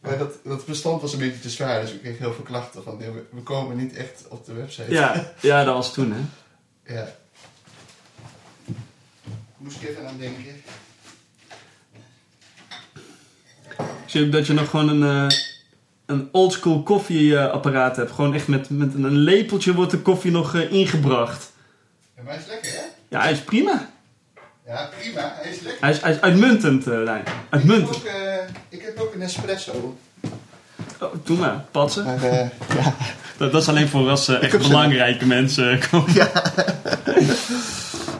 Maar dat, dat bestand was een beetje te zwaar, dus ik kreeg heel veel klachten van, we komen niet echt op de website. Ja, ja, dat was toen, hè. Ja. Moest ik even aan denken. Dat je nog gewoon een, eh, een oldschool koffieapparaat hebt. Gewoon echt met, met een lepeltje wordt de koffie nog eh, ingebracht. Ja, maar hij is lekker, hè? Ja, hij is prima. Ja, prima. Hij is lekker. Hij is, hij is uitmuntend, eh Daan. Ik heb, Uitmuntend. ook, eh, ik heb ook een espresso. Oh, doe maar, patsen. Maar eh, ja, Dat, dat is alleen voor als eh, echt belangrijke mensen komen.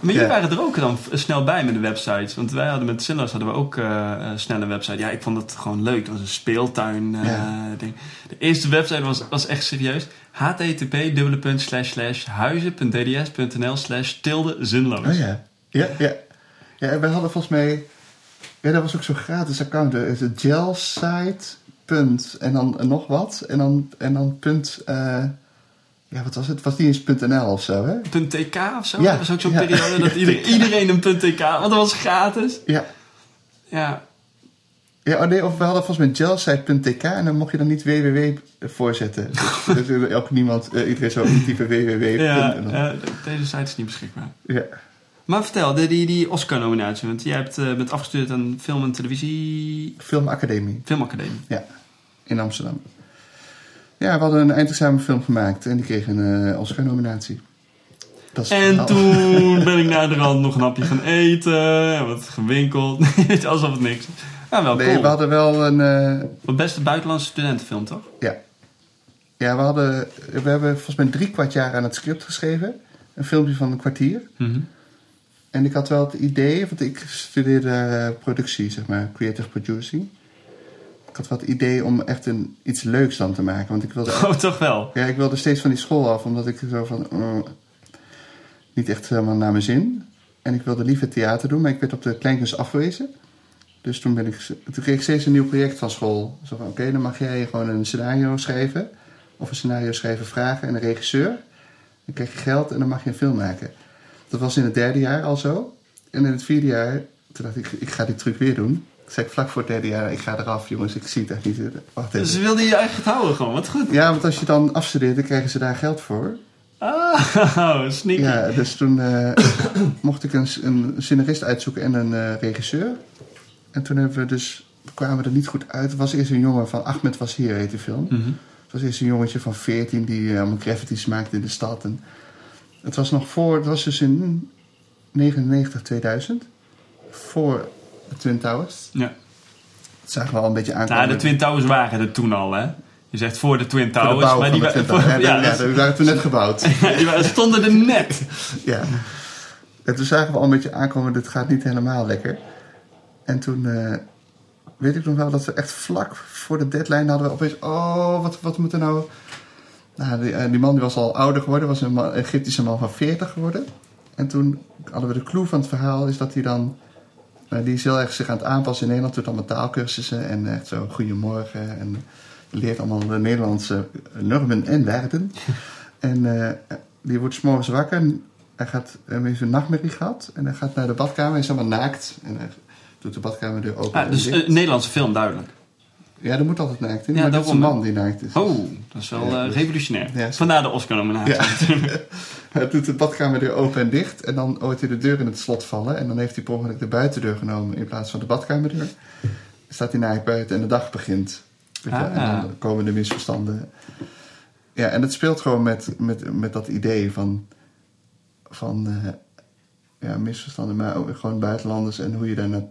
Maar jullie waren er ook dan snel bij met de websites. Want wij hadden met Silas hadden we ook snel een website. Ja, ik vond het gewoon leuk. Het was een speeltuin eh, ding. De eerste website was, was echt serieus. http huizen.dds.nl slash tilde zinloos. Oh ja. Ja, ja. Ja, en wij hadden volgens mij... Ja, dat was ook zo'n gratis account. Het gelsite. Punt. En dan nog wat. En dan, en dan punt... ja, wat was het? Was niet eens .nl of zo, hè? .tk of zo. Ja. Dat was ook zo'n Ja. periode dat iedereen, iedereen een .tk... Want dat was gratis. Ja. Ja, Ja, oh nee, of we hadden volgens mij gelsite.tk en dan mocht je dan niet www voorzetten. dus dus ook niemand, eh, iedereen zou intypen www. ja, ja, deze site is niet beschikbaar. ja. Maar vertel, de, die, die Oscar-nominatie. Want jij hebt, eh, bent afgestudeerd aan film- en televisie... Filmacademie. Filmacademie. Ja, in Amsterdam. Ja, we hadden een eindexamenfilm gemaakt en die kreeg een eh Oscar-nominatie. En verhaal. toen ben ik naar de rand nog een hapje gaan eten. En wat gewinkeld. Alsof het niks. Ja, wel Nee, cool. we hadden wel een... eh, Wat beste buitenlandse studentenfilm, toch? ja. ja, we hadden... We hebben volgens mij drie kwart jaar aan het script geschreven. Een filmpje van een kwartier. Mhm. En ik had wel het idee, want ik studeerde eh, productie, zeg maar, creative producing. Ik had het idee om echt een, iets leuks dan te maken. Want ik wilde, Oh, toch wel. ja, ik wilde steeds van die school af, omdat ik zo van... eh, niet echt helemaal naar mijn zin. En ik wilde liever theater doen, maar ik werd op de kleinkunst afgewezen. Dus toen, ben ik, toen kreeg ik steeds een nieuw project van school. Zo van, oké, dan mag jij gewoon een scenario schrijven. Of een scenario schrijven vragen en een regisseur. Dan krijg je geld en dan mag je een film maken. Dat was in het derde jaar al zo. En in het vierde jaar, toen dacht ik, ik ga die truc weer doen. Ik zei vlak voor het derde jaar, ik ga eraf jongens, ik zie het echt niet. Wacht even. Dus ze wilden je eigenlijk houden gewoon. Wat goed. Ja, want als je dan afstudeert, dan krijgen ze daar geld voor. Ah, sneaky. Ja, dus toen eh, mocht ik een, een scenarist uitzoeken en een eh, regisseur. En toen hebben we dus, kwamen we er niet goed uit. Er was eerst een jongen van Ahmed was hier, heet die film. Mhm. Het was eerst een jongetje van 14 die eh, allemaal graffitis maakte in de stad. En het was nog voor, het was dus in 99, 2000. Voor de Twin Towers. Ja. Dat zagen we al een beetje aankomen. Nou, de Twin Towers waren er toen al, hè? Je zegt voor de Twin de Towers, maar die, de Twin Towers. voor- Ja, ja, ja, dat- die waren toen net gebouwd. die stonden er net. Ja. En toen zagen we al een beetje aankomen, dit gaat niet helemaal lekker. En toen eh, weet ik nog wel dat we echt vlak voor de deadline hadden we opeens... Oh, wat, wat moet er nou... Nou, die, eh, die man die was al ouder geworden, was een man- Egyptische man van 40 geworden. En toen hadden we de clue van het verhaal, is dat hij dan... eh, die is heel erg zich aan het aanpassen in Nederland, doet allemaal taalkursussen en echt zo goedemorgen. En leert allemaal de Nederlandse normen en waarden. en eh, die wordt 's morgens wakker. Hij gaat, hij heeft een nachtmerrie gehad. En hij gaat naar de badkamer. Hij is helemaal naakt. En hij doet de badkamerdeur open. Ah, dus een Nederlandse film, duidelijk. ja, er moet altijd naakt in. Ja, maar dat is een man die naakt is. Oh, dat is wel Ja, eh, dus- revolutionair. Ja. Vandaar de Oscar-nominatie. Hij doet de badkamerdeur open en dicht. En dan hoort hij de deur in het slot vallen. En dan heeft hij per ongeluk de buitendeur genomen in plaats van de badkamerdeur. Dan staat hij naakt buiten en de dag begint. Je wel, Ah. En dan komen de misverstanden. Ja, en het speelt gewoon met, met, met dat idee van, van eh, ja, misverstanden, maar ook gewoon buitenlanders en hoe je daar naar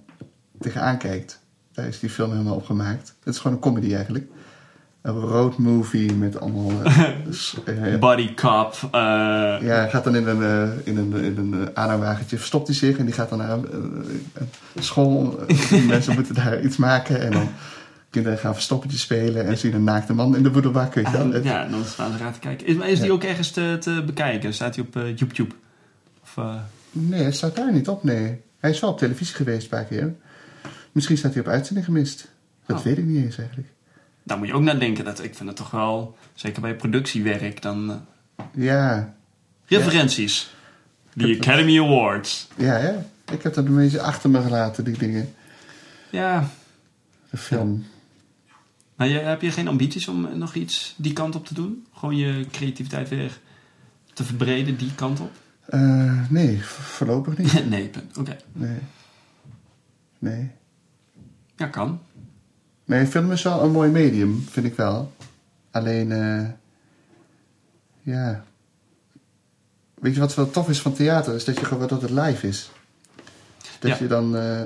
tegenaan kijkt. Daar is die film helemaal op gemaakt. Het is gewoon een comedy eigenlijk. Een road movie met allemaal... eh, s- eh, Body cop. eh, ja, hij gaat dan in een, eh, in een, in een eh, aanhangwagentje, verstopt hij zich en die gaat dan naar een, eh, school. Die mensen moeten daar iets maken en dan kinderen gaan verstoppertje spelen en zien een naakte man in de boedelbak. Weet je wel. Het- Ah, ja, dan staan ze raar te kijken. Is, is die Ja. ook ergens te, te bekijken? Staat hij op eh, YouTube? Of, eh, Nee, het staat daar niet op, nee. Hij is wel op televisie geweest een paar keer. Misschien staat hij op uitzending gemist. Dat Oh. weet ik niet eens eigenlijk. Daar moet je ook naar denken. Dat, ik vind het toch wel, zeker bij productiewerk, dan... eh, Ja, referenties. Die Academy Awards. ja, ja. Ik heb dat een beetje achter me gelaten, die dingen. Ja, De film. maar je, heb je geen ambities om nog iets die kant op te doen? Gewoon je creativiteit weer te verbreden die kant op? Eh, nee, voorlopig niet. nee, punt. Oké. Nee. Nee. Ja, kan. Nee, film is wel een mooi medium, vind ik wel. Alleen, eh, ja. Weet je wat wel tof is van theater? Is dat, je gewoon, dat het live is. Dat Ja. je dan, eh,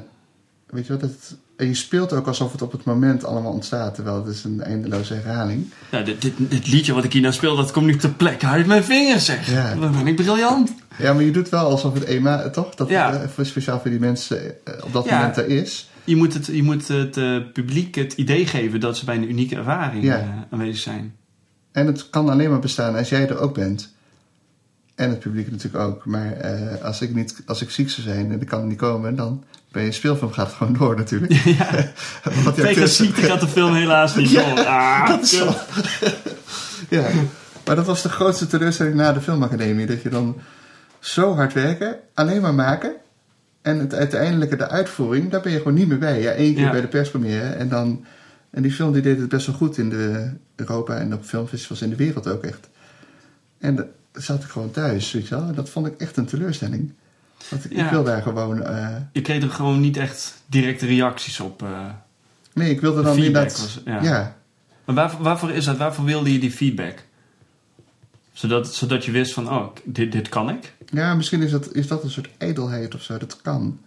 weet je wat, het, en je speelt ook alsof het op het moment allemaal ontstaat. Terwijl het is een eindeloze herhaling. Ja, dit, dit, dit liedje wat ik hier nou speel, dat komt nu ter plekke uit mijn vingers, zeg. Ja. Dat ben ik briljant. Ja, maar je doet wel alsof het eenmaal, toch? Dat Ja. eh, speciaal voor die mensen op dat Ja. moment er is. Je moet het, je moet het eh, publiek het idee geven dat ze bij een unieke ervaring Ja. eh, aanwezig zijn. En het kan alleen maar bestaan als jij er ook bent. En het publiek natuurlijk ook. Maar eh, als, ik niet, als ik ziek zou zijn en ik kan niet komen, dan ben je speelfilm gaat gewoon door natuurlijk. Ja. Tegen acteurs- ziekte gaat de film helaas niet Ja, door. Ah, dat is kut. zo. ja, maar dat was de grootste teleurstelling na de filmacademie. Dat je dan zo hard werken, alleen maar maken. En het uiteindelijke, de uitvoering, daar ben je gewoon niet meer bij. Ja, één keer Ja. bij de perspremière. En, dan, en die film die deed het best wel goed in de Europa en op filmfestivals in de wereld ook echt. En dan zat ik gewoon thuis, weet je wel. En dat vond ik echt een teleurstelling. Want ik, ik Ja. wil daar gewoon... eh, Je kreeg er gewoon niet echt directe reacties op. eh. nee, ik wilde dan Feedback inderdaad... was- ja. ja. Maar waarvoor, waarvoor is dat? Waarvoor wilde je die feedback? Zodat, zodat je wist van, oh, dit, dit kan ik. Ja, misschien is dat, is dat een soort ijdelheid of zo. Dat kan.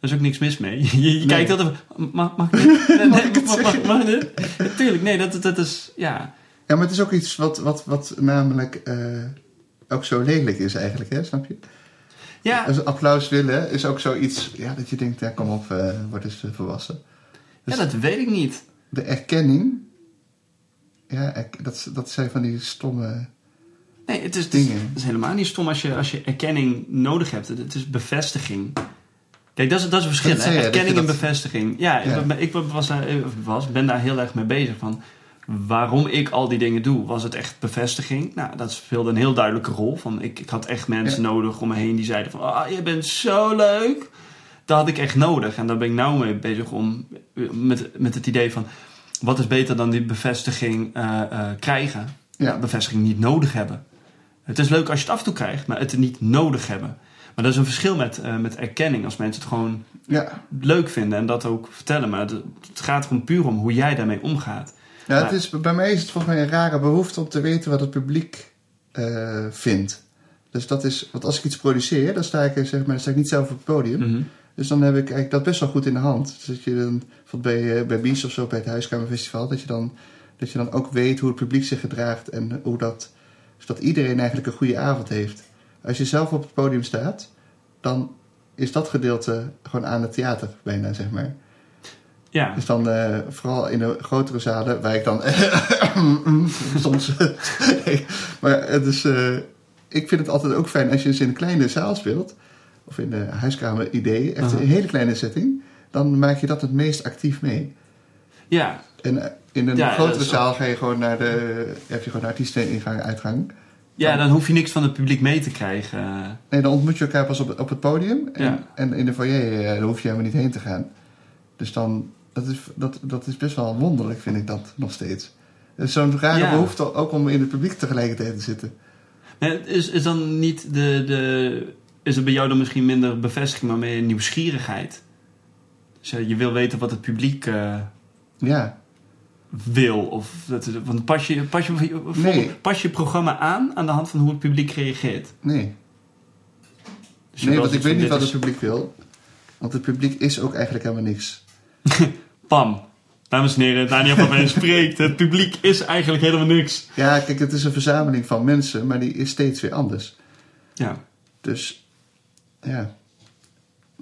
Er is ook niks mis mee. Je, je Nee. kijkt altijd van, mag, mag ik dit? Nee, nee, mag, mag, mag dit? Tuurlijk, nee, dat, dat is, ja. Ja, maar het is ook iets wat, wat, wat namelijk eh, ook zo lelijk is eigenlijk, hè? Snap je? Ja, Dus applaus willen is ook zoiets, ja, dat je denkt, ja, kom op, eh word eens eh, volwassen. ja, dat weet ik niet. De erkenning, ja, dat, dat zijn van die stomme... Nee, het is, het is, Dingen. het is helemaal niet stom als je, als je erkenning nodig hebt. Het, is bevestiging. Kijk, dat is, dat is een verschil. Dat hè? je, dat je Erkenning en bevestiging. Ja, Ja. Ik, ik was, eh, was, ben daar heel erg mee bezig. Van waarom ik al die dingen doe. Was het echt bevestiging? Nou, dat speelde een heel duidelijke rol. Van, ik, ik had echt mensen Ja. nodig om me heen die zeiden van... Ah, je bent zo leuk. Dat had ik echt nodig. En daar ben ik nou mee bezig om... eh, Met, met het idee van... Wat is beter dan die bevestiging eh, krijgen? Ja. Bevestiging niet nodig hebben. Het is leuk als je het af en toe krijgt, maar het niet nodig hebben. Maar dat is een verschil met, eh, met erkenning. Als mensen het gewoon Ja, leuk vinden en dat ook vertellen. Maar het, het gaat gewoon puur om hoe jij daarmee omgaat. ja het is, bij mij is het volgens mij een rare behoefte om te weten wat het publiek eh, vindt. Dus dat is, want als ik iets produceer, dan sta ik, zeg maar, dan sta ik niet zelf op het podium. Mhm. Dus dan heb ik eigenlijk dat best wel goed in de hand. Dus dat je dan, bij, eh, bij Bies of zo, bij het Huiskamerfestival, dat je, dan, dat je dan ook weet hoe het publiek zich gedraagt en hoe dat, zodat iedereen eigenlijk een goede avond heeft. Als je zelf op het podium staat, dan is dat gedeelte gewoon aan het theater bijna, zeg maar. Ja, Dus dan eh, vooral in de grotere zalen, waar ik dan soms. Nee, maar het is, eh, ik vind het altijd ook fijn als je eens in een kleine zaal speelt, of in de huiskamer idee, echt Aha. een hele kleine setting, dan maak je dat het meest actief mee. ja, En in een Ja, grotere zaal ga je gewoon naar de, heb je gewoon artiesteningang, uitgang. ja, dan hoef je niks van het publiek mee te krijgen. Nee, dan ontmoet je elkaar pas op, op het podium. En, Ja. en in de foyer, eh, daar hoef je helemaal niet heen te gaan. Dus dan, dat is, dat, dat is best wel wonderlijk, vind ik dat nog steeds. Zo'n rare Ja. behoefte ook om in het publiek tegelijkertijd te zitten. Nee, Is, is dan niet de, de... Is er bij jou dan misschien minder bevestiging, maar meer nieuwsgierigheid? Dus je wil weten wat het publiek eh, Ja, wil. Of dat, want pas je, pas, je, Nee. pas je programma aan aan de hand van hoe het publiek reageert. nee. Dus Nee, want ik weet niet wat het publiek wil. Want het publiek is ook eigenlijk helemaal niks. Pam. Dames en heren, Daniel van Veen spreekt. Het publiek is eigenlijk helemaal niks. Ja, kijk, het is een verzameling van mensen, maar die is steeds weer anders. Ja. Dus, ja.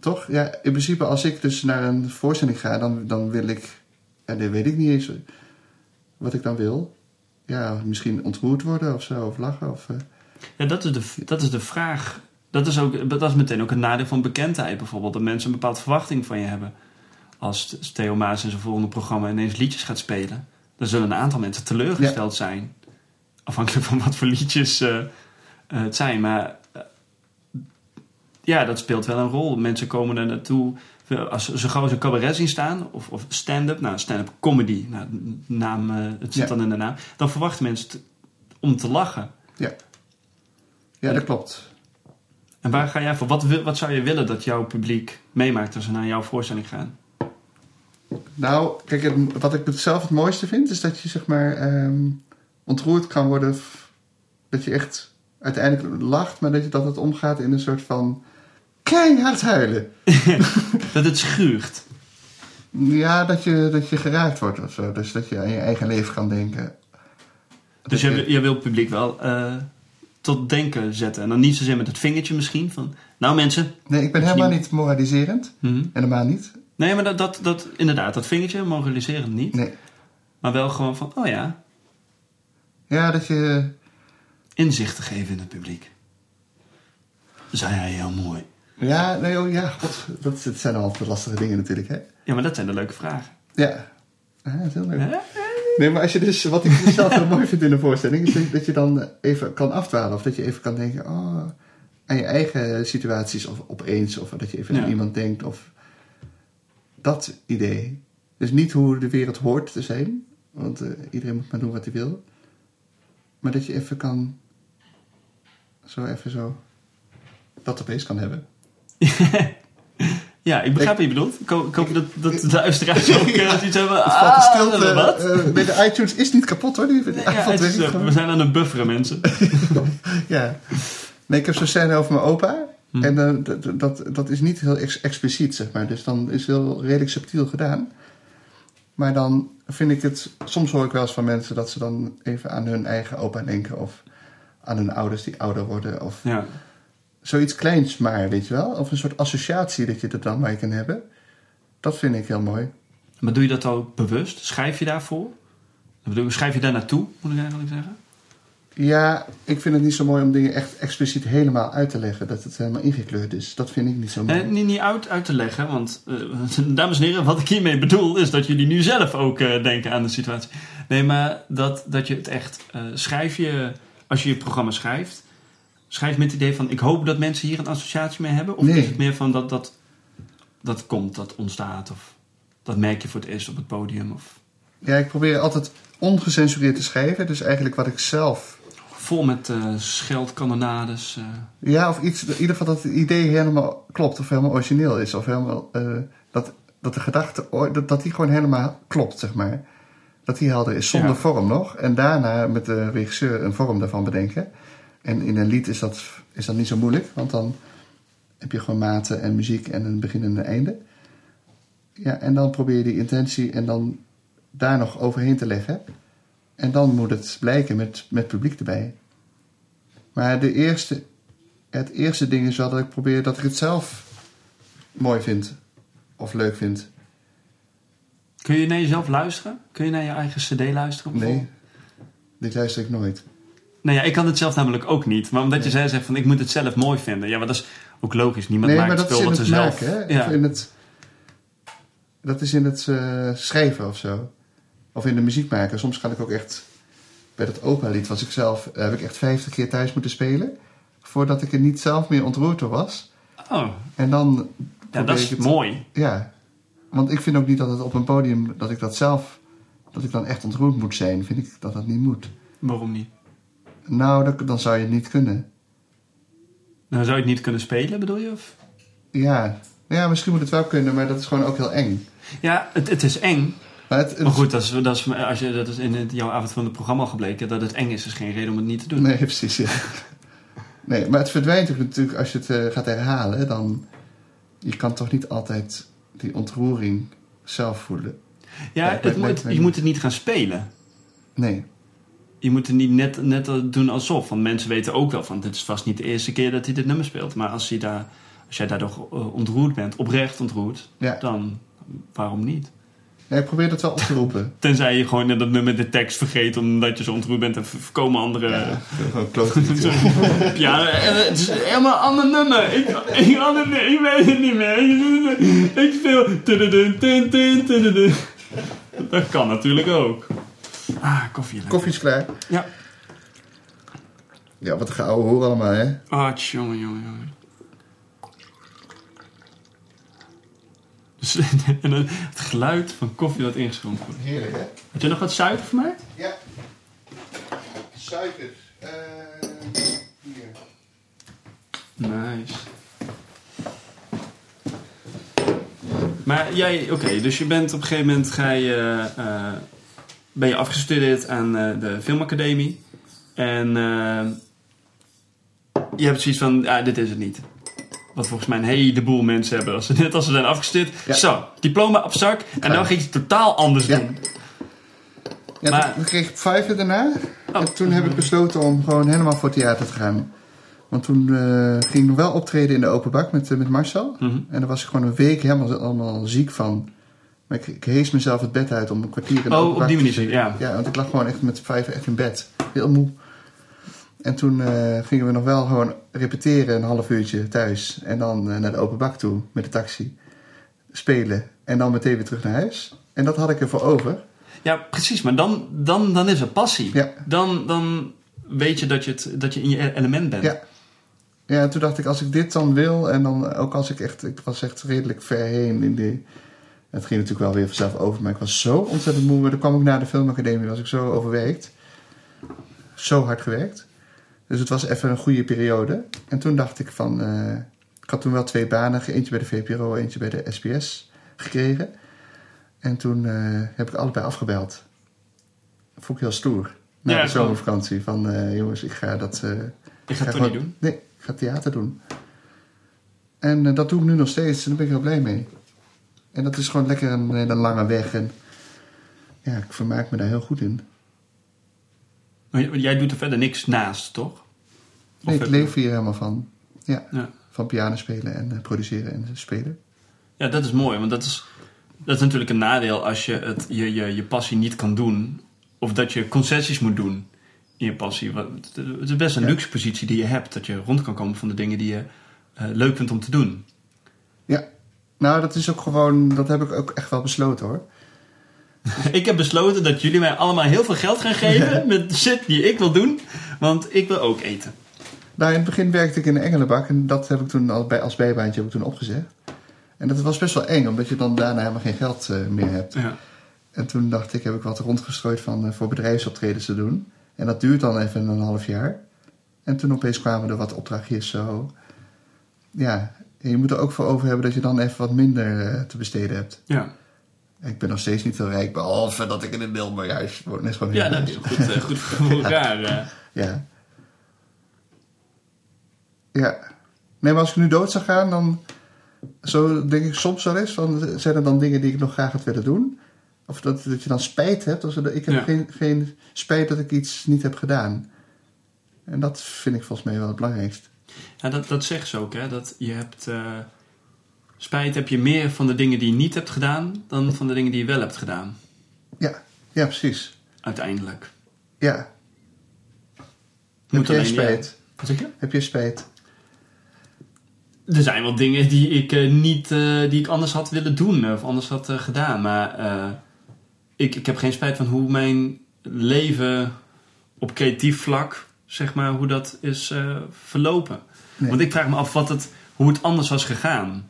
Toch? Ja, in principe als ik dus naar een voorstelling ga, dan, dan wil ik... En dan weet ik niet eens wat ik dan wil. Ja, misschien ontroerd worden of zo, of lachen. Of, eh, Ja, dat is de, dat is de vraag. Dat is, ook, dat is meteen ook een nadeel van bekendheid bijvoorbeeld. Dat mensen een bepaalde verwachting van je hebben. Als Theo Maas in zijn volgende programma ineens liedjes gaat spelen... dan zullen een aantal mensen teleurgesteld zijn. Afhankelijk van wat voor liedjes eh, eh, het zijn. Maar ja, dat speelt wel een rol. Mensen komen er naartoe... Als ze gauw een cabaret zien staan, of, of stand-up, nou, stand-up comedy, nou, naam, eh, het zit Ja. dan in de naam, dan verwachten mensen om te lachen. ja. ja, dat klopt. En waar ga jij voor? Wat, wat zou je willen dat jouw publiek meemaakt als ze naar jouw voorstelling gaan? Nou, kijk, het- wat ik zelf het mooiste vind, is dat je zeg maar ehm, ontroerd kan worden. Dat je echt uiteindelijk lacht, maar dat, je, dat het omgaat in een soort van keihard huilen. Dat het schuurt. Ja, dat je, dat je geraakt wordt of zo. Dus dat je aan je eigen leven kan denken. Dus je, je- wil het publiek wel eh, tot denken zetten. En dan niet zozeer met het vingertje misschien. Van, nou mensen. Nee, ik ben helemaal niet- niet moraliserend. Mhm. Helemaal niet. Nee, maar dat, dat, dat, inderdaad, dat vingertje, moraliserend niet. Nee. Maar wel gewoon van, oh ja, Ja, dat je... inzicht te geven in het publiek. Zei hij heel mooi. Ja, nee, oh, ja, god. Dat, dat zijn altijd lastige dingen natuurlijk, hè? Ja, maar dat zijn de leuke vragen. Ja. Ja, dat is heel leuk. Hè? Nee, maar als je dus, wat ik dus zelf heel mooi vind in een voorstelling, is dat- je dan even kan afdwalen. Of dat je even kan denken, oh, aan je eigen situaties of opeens. Of dat je even Ja. aan iemand denkt. Of dat idee. Dus niet hoe de wereld hoort te zijn. Want eh, iedereen moet maar doen wat hij wil. Maar dat je even kan, zo even zo, dat opeens kan hebben. Ja, ik begrijp wat je bedoelt. Ik hoop, ik hoop dat, dat de luisteraars ook eh, iets hebben. Ah, stilte. wat? eh, nee, de iTunes is niet kapot hoor. Die, die Ja, is, eh, gewoon. we zijn aan het bufferen, mensen. Ja. Nee, ik heb zo'n scène over mijn opa. Hm. En eh, dat, dat, dat is niet heel ex- expliciet, zeg maar. Dus dan is het heel redelijk subtiel gedaan. Maar dan vind ik het... Soms hoor ik wel eens van mensen dat ze dan even aan hun eigen opa denken. Of aan hun ouders die ouder worden. Of Ja. Zoiets kleins maar, weet je wel. Of een soort associatie dat je er dan bij kan hebben. Dat vind ik heel mooi. Maar doe je dat ook bewust? Schrijf je daarvoor? Schrijf je daar naartoe, moet ik eigenlijk zeggen? Ja, ik vind het niet zo mooi om dingen echt expliciet helemaal uit te leggen. Dat het helemaal ingekleurd is. Dat vind ik niet zo mooi. Eh, niet, niet uit, uit te leggen, want eh, dames en heren, wat ik hiermee bedoel is dat jullie nu zelf ook eh, denken aan de situatie. Nee, maar dat, dat je het echt eh, schrijf je, als je je programma schrijft, schrijf met het idee van ik hoop dat mensen hier een associatie mee hebben. Of Nee. is het meer van dat dat, dat komt, dat ontstaat, of dat merk je voor het eerst op het podium, of Ja, ik probeer altijd ongecensureerd te schrijven. Dus eigenlijk wat ik zelf... vol met eh scheldkanonades. eh. Ja, of iets, in ieder geval dat het idee helemaal klopt. Of helemaal origineel is. Of helemaal... eh, dat, dat de gedachte... Dat, dat die gewoon helemaal klopt, zeg maar. Dat die helder is. Zonder Ja. vorm nog. En daarna met de regisseur een vorm daarvan bedenken. En in een lied is dat, is dat niet zo moeilijk. Want dan heb je gewoon maten en muziek en een begin en een einde. Ja, en dan probeer je die intentie en dan daar nog overheen te leggen. En dan moet het blijken met, met publiek erbij. Maar de eerste, het eerste ding is wel dat ik probeer dat ik het zelf mooi vind. Of leuk vind. Kun je naar jezelf luisteren? Kun je naar je eigen cd luisteren? Nee, dit luister ik nooit. Nou ja, ik kan het zelf namelijk ook niet. Maar omdat je zei zegt van ik moet het zelf mooi vinden. Ja, maar dat is ook logisch. Niemand nee, maakt maar dat is spul in wat ze zelf... maken, hè? Ja. Of in het, dat is in het eh, schrijven of zo. Of in de muziek maken. Soms kan ik ook echt... Bij dat opa-lied was ik zelf... heb ik echt 50 keer thuis moeten spelen. Voordat ik er niet zelf meer ontroerd door was. Oh, En dan... ja, dat is het- mooi. Ja, want ik vind ook niet dat het op een podium, dat ik dat zelf, dat ik dan echt ontroerd moet zijn. Vind ik dat dat niet moet. Waarom niet? Nou, dat, dan zou je het niet kunnen. Nou, zou je het niet kunnen spelen, bedoel je? Of? Ja. ja, misschien moet het wel kunnen, maar dat is gewoon ook heel eng. Ja, het, het is eng. Maar het, het- Maar goed, dat is, dat is, als je, dat is in het, jouw avond van het programma gebleken. Dat het eng is, is geen reden om het niet te doen. Nee, precies, ja. Nee, maar het verdwijnt ook natuurlijk als je het eh, gaat herhalen. Dan, je kan toch niet altijd die ontroering zelf voelen. Ja, moet, je moet het niet gaan spelen. Nee. Je moet het niet net, net doen alsof. Want mensen weten ook wel van, dit is vast niet de eerste keer dat hij dit nummer speelt. Maar als, hij daar, als jij daardoor eh, ontroerd bent, oprecht ontroerd, Ja. dan waarom niet? nee, ik probeer dat wel op te roepen. Tenzij je gewoon dat nummer de tekst vergeet omdat je zo ontroerd bent en voorkomen andere... Ja, gewoon klote liedje. Ja, eh, het is helemaal een ander nummer. Ik, ik, weet het niet meer. Ik speel... Dat kan natuurlijk ook. Ah, koffie. lekker. Koffie is klaar. Ja. Ja, wat een geouwe hoor allemaal, hè? Ah, jongen, jongen, jongen. Dus, en het geluid van koffie dat ingeschonken wordt. Heerlijk, hè? Had je nog wat suiker voor mij? Ja. Suiker. Eh hier. Nice. Maar jij, oké, dus je bent op een gegeven moment ga je, eh, ben je afgestudeerd aan eh, de filmacademie. En eh, je hebt zoiets van, ah, dit is het niet. Wat volgens mij een heleboel mensen hebben. Als ze, net als ze zijn afgestudeerd. Ja. Zo, diploma op zak. En dan ging je het totaal anders Ja. doen. Ja, Maar- kreeg ik vijven daarna. Oh. En toen heb ik besloten om gewoon helemaal voor theater te gaan. Want toen eh, ging ik nog wel optreden in de open bak met, met Marcel. Mhm. En daar was ik gewoon een week helemaal allemaal ziek van. Maar ik, ik hees mezelf het bed uit om een kwartier in de Oh, op die manier, ja. Ja, want ik lag gewoon echt met vijf echt in bed. Heel moe. En toen eh, gingen we nog wel gewoon repeteren een half uurtje thuis. En dan eh, naar de open bak toe met de taxi. Spelen. En dan meteen weer terug naar huis. En dat had ik ervoor over. Ja, precies. Maar dan, dan, dan is er passie. Ja. Dan, dan weet je dat je, het, dat je in je element bent. Ja. Ja, en toen dacht ik, als ik dit dan wil, en dan ook als ik echt, ik was echt redelijk ver heen in die. Het ging natuurlijk wel weer vanzelf over, maar ik was zo ontzettend moe. Dan kwam ik naar de filmacademie, was ik zo overwerkt. Zo hard gewerkt. Dus het was even een goede periode. En toen dacht ik van, eh, ik had toen wel twee banen, eentje bij de VPRO, eentje bij de SBS gekregen. En toen eh, heb ik allebei afgebeld. Dat vond ik heel stoer. Na Ja, de zomervakantie. Van eh, jongens, ik ga dat. eh, Ik ga het toch gewoon- niet doen. Nee, ik ga theater doen. En dat doe ik nu nog steeds en daar ben ik heel blij mee. En dat is gewoon lekker een hele lange weg. En ja, ik vermaak me daar heel goed in. Maar jij doet er verder niks naast, toch? Of Nee, ik leef hier helemaal van. Ja, Ja. van piano spelen en eh, produceren en spelen. ja, dat is mooi. Want dat is, dat is natuurlijk een nadeel als je het, je, je, je passie niet kan doen. Of dat je concessies moet doen in je passie. Het is best een Ja. luxe positie die je hebt. Dat je rond kan komen van de dingen die je eh, leuk vindt om te doen. Nou dat is ook gewoon, dat heb ik ook echt wel besloten hoor. ik heb besloten dat jullie mij allemaal heel veel geld gaan geven met shit die ik wil doen. Want ik wil ook eten. Nou, in het begin werkte ik in de Engelenbak en dat heb ik toen al bij, als bijbaantje heb ik toen opgezegd. En dat was best wel eng, omdat je dan daarna helemaal geen geld eh, meer hebt. Ja. En toen dacht ik, heb ik wat rondgestrooid van, eh, voor bedrijfsoptredens te doen. En dat duurt dan even een half jaar. En toen opeens kwamen er wat opdrachtjes zo. Ja, en je moet er ook voor over hebben dat je dan even wat minder eh, te besteden hebt. Ja, Ik ben nog steeds niet heel rijk, behalve dat ik in een Milmerhuis woon. Gewoon heel ja dat is goed, eh, goed voor elkaar. eh. Ja. Ja. Nee, maar als ik nu dood zou gaan, dan... Zo denk ik soms wel eens, van, zijn er dan dingen die ik nog graag had willen doen? Of dat, dat je dan spijt hebt? Of zo, ik heb Ja. geen, geen spijt dat ik iets niet heb gedaan. En dat vind ik volgens mij wel het belangrijkst. Ja, dat, dat zegt ze ook, hè. Dat je hebt... eh, spijt heb je meer van de dingen die je niet hebt gedaan... dan van de dingen die je wel hebt gedaan. Ja, ja precies. Uiteindelijk. Ja. Moet heb jij alleen- spijt? Wat zeg je? Heb je spijt? Er zijn wel dingen die ik, eh, niet, eh, die ik anders had willen doen of anders had gedaan. Maar ik, ik heb geen spijt van hoe mijn leven op creatief vlak, zeg maar, hoe dat is verlopen. Nee. Want ik vraag me af wat het, hoe het anders was gegaan.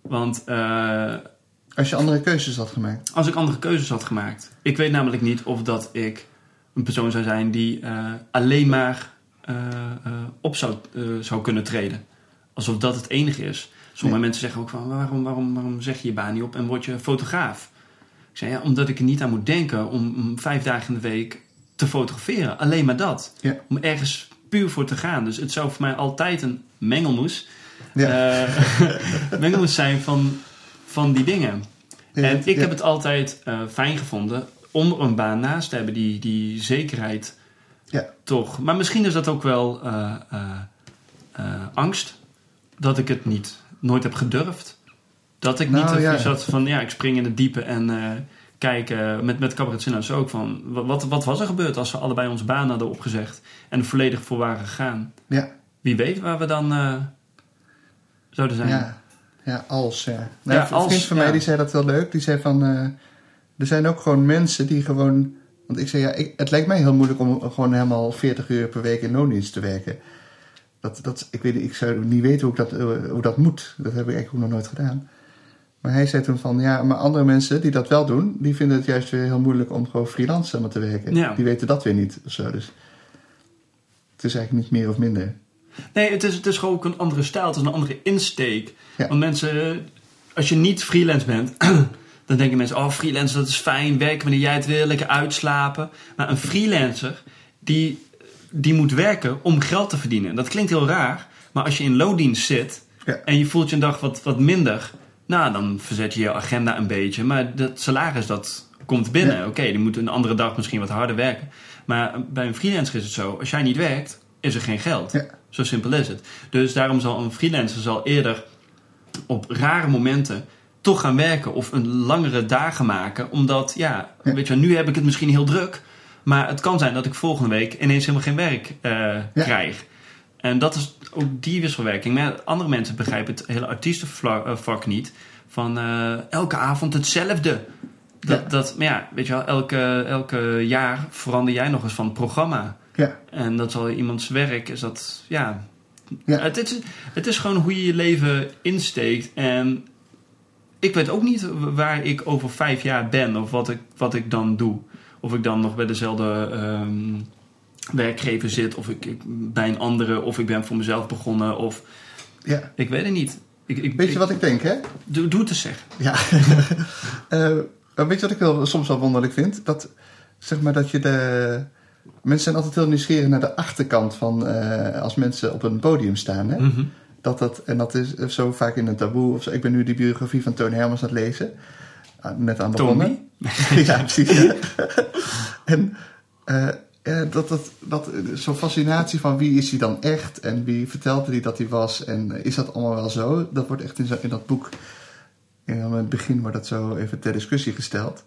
Want eh, Als je andere keuzes had gemaakt. als ik andere keuzes had gemaakt. Ik weet namelijk niet of dat ik een persoon zou zijn die eh, alleen maar eh, op zou, zou kunnen treden. Alsof dat het enige is. Sommige Nee. mensen zeggen ook van waarom, waarom, waarom zeg je je baan niet op en word je fotograaf? Ik zei ja, omdat ik er niet aan moet denken om, om vijf dagen in de week te fotograferen. Alleen maar dat. Ja. Om ergens puur voor te gaan. Dus het zou voor mij altijd een mengelmoes, Ja. eh, mengelmoes zijn van, van die dingen. Ja, En ik ja. heb het altijd eh, fijn gevonden om er een baan naast te hebben, die, die zekerheid Ja. toch. Maar misschien is dat ook wel eh, angst dat ik het niet, nooit heb gedurfd. Dat ik Nou, niet ja. ja. zat van ja, ik spring in het diepe en eh kijk, eh, met, met ook van wa- wat, wat was er gebeurd als we allebei onze baan hadden opgezegd en er volledig voor waren gegaan? Ja. Wie weet waar we dan eh, zouden zijn. Ja, ja als. Ja. Nou, Ja, een als, vriend van mij die zei dat heel leuk. Die zei van, eh, er zijn ook gewoon mensen die gewoon... Want ik zei, ja, ik, het lijkt mij heel moeilijk om gewoon helemaal 40 uur per week in loondienst te werken. Dat, dat, ik, weet, ik zou niet weten hoe, ik dat, eh, hoe dat moet. Dat heb ik eigenlijk ook nog nooit gedaan. Maar hij zei toen van, ja, maar andere mensen die dat wel doen... die vinden het juist weer heel moeilijk om gewoon freelance te werken. Ja. Die weten dat weer niet of zo. Dus het is eigenlijk niet meer of minder. Nee, het is, het is gewoon ook een andere stijl. Het is een andere insteek. Ja. Want mensen, als je niet freelance bent, dan denken mensen: oh, freelance dat is fijn, werken wanneer jij het wil, lekker uitslapen. Maar een freelancer, die, die moet werken om geld te verdienen. Dat klinkt heel raar, maar als je in loondienst zit Ja. en je voelt je een dag wat, wat minder, nou, dan verzet je je agenda een beetje. Maar dat salaris, dat komt binnen. Ja. Oké, die moet een andere dag misschien wat harder werken. Maar bij een freelancer is het zo, als jij niet werkt, is er geen geld. Ja. Zo simpel is het. Dus daarom zal een freelancer zal eerder op rare momenten toch gaan werken of een langere dagen maken. Omdat, ja, Ja. weet je, nu heb ik het misschien heel druk. Maar het kan zijn dat ik volgende week ineens helemaal geen werk eh, krijg. En dat is ook die wisselwerking. Maar andere mensen begrijpen het hele artiestenvak niet. Van eh, elke avond hetzelfde. Dat, Ja. dat, maar ja, weet je wel, elke, elke jaar verander jij nog eens van programma. Ja, En dat zal iemands werk, is dat, ja... Ja. Het, is, het is gewoon hoe je je leven insteekt. En ik weet ook niet waar ik over vijf jaar ben. Of wat ik, wat ik dan doe. Of ik dan nog bij dezelfde ehm, werkgever zit. Of ik, ik bij een andere. Of ik ben voor mezelf begonnen. Of ja. ik weet het niet. Ik, ik, Weet je wat ik denk, hè? Doe, doe het eens zeg. Ja. Eh, weet je wat ik wel, soms wel wonderlijk vind? Dat, zeg maar, dat je de... Mensen zijn altijd heel nieuwsgierig naar de achterkant van... eh, als mensen op een podium staan, hè? Mhm. Dat dat, en dat is zo vaak in een taboe. Of zo. Ik ben nu die biografie van Tony Hermans aan het lezen. Ah, Net aan begonnen. ja, precies. ja. en eh, dat, dat, dat, zo'n fascinatie van wie is hij dan echt? En wie vertelde hij dat hij was? En is dat allemaal wel zo? Dat wordt echt in, in dat boek... In het begin wordt dat zo even ter discussie gesteld.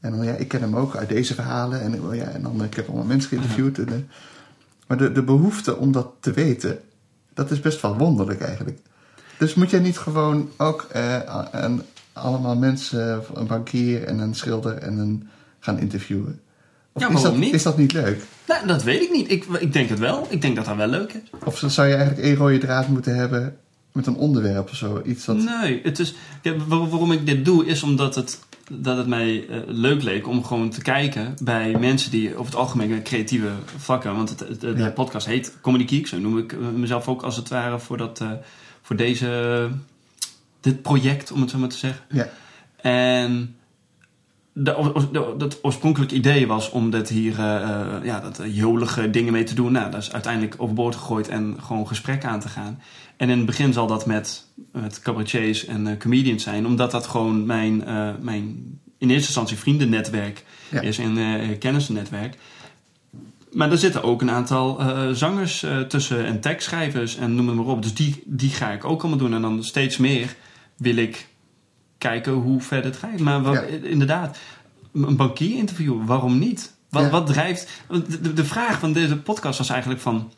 En dan, ja, ik ken hem ook uit deze verhalen. En, oh ja, en dan, ik heb allemaal mensen geïnterviewd. Eh, maar de, de behoefte om dat te weten, dat is best wel wonderlijk eigenlijk. Dus moet jij niet gewoon ook eh, allemaal mensen, een bankier en een schilder en een gaan interviewen? Of Ja, is, dat, niet? is dat niet leuk? Nou, dat weet ik niet. Ik, ik denk het wel. Ik denk dat dat wel leuk is. Of zou je eigenlijk één rode draad moeten hebben met een onderwerp of zo? Iets dat... Nee, het is, ja, waar- waarom ik dit doe is omdat het, dat het mij eh, leuk leek om gewoon te kijken bij mensen die over het algemeen creatieve vlakken. Want het, het- de Ja. podcast heet Comedy Geek, zo noem ik eh, mezelf ook als het ware voor, dat, eh, voor deze, dit project, om het zo maar te zeggen. Ja, En de, dat oorspronkelijke idee was om dit hier, eh, eh, ja, dat eh, jolige dingen mee te doen. Nou, dat is uiteindelijk overboord gegooid en gewoon gesprek aan te gaan. En in het begin zal dat met, met cabaretiers en eh, comedians zijn, omdat dat gewoon mijn, mijn in eerste instantie vriendennetwerk Ja. is en kennisnetwerk. Maar er zitten ook een aantal zangers tussen en tekstschrijvers en noem het maar op. Dus die, die ga ik ook allemaal doen. En dan steeds meer wil ik kijken hoe ver het gaat. Maar wat, Ja. inderdaad, een bankier interviewen, waarom niet? Wat, Ja. wat drijft... De, vraag van deze podcast was eigenlijk van...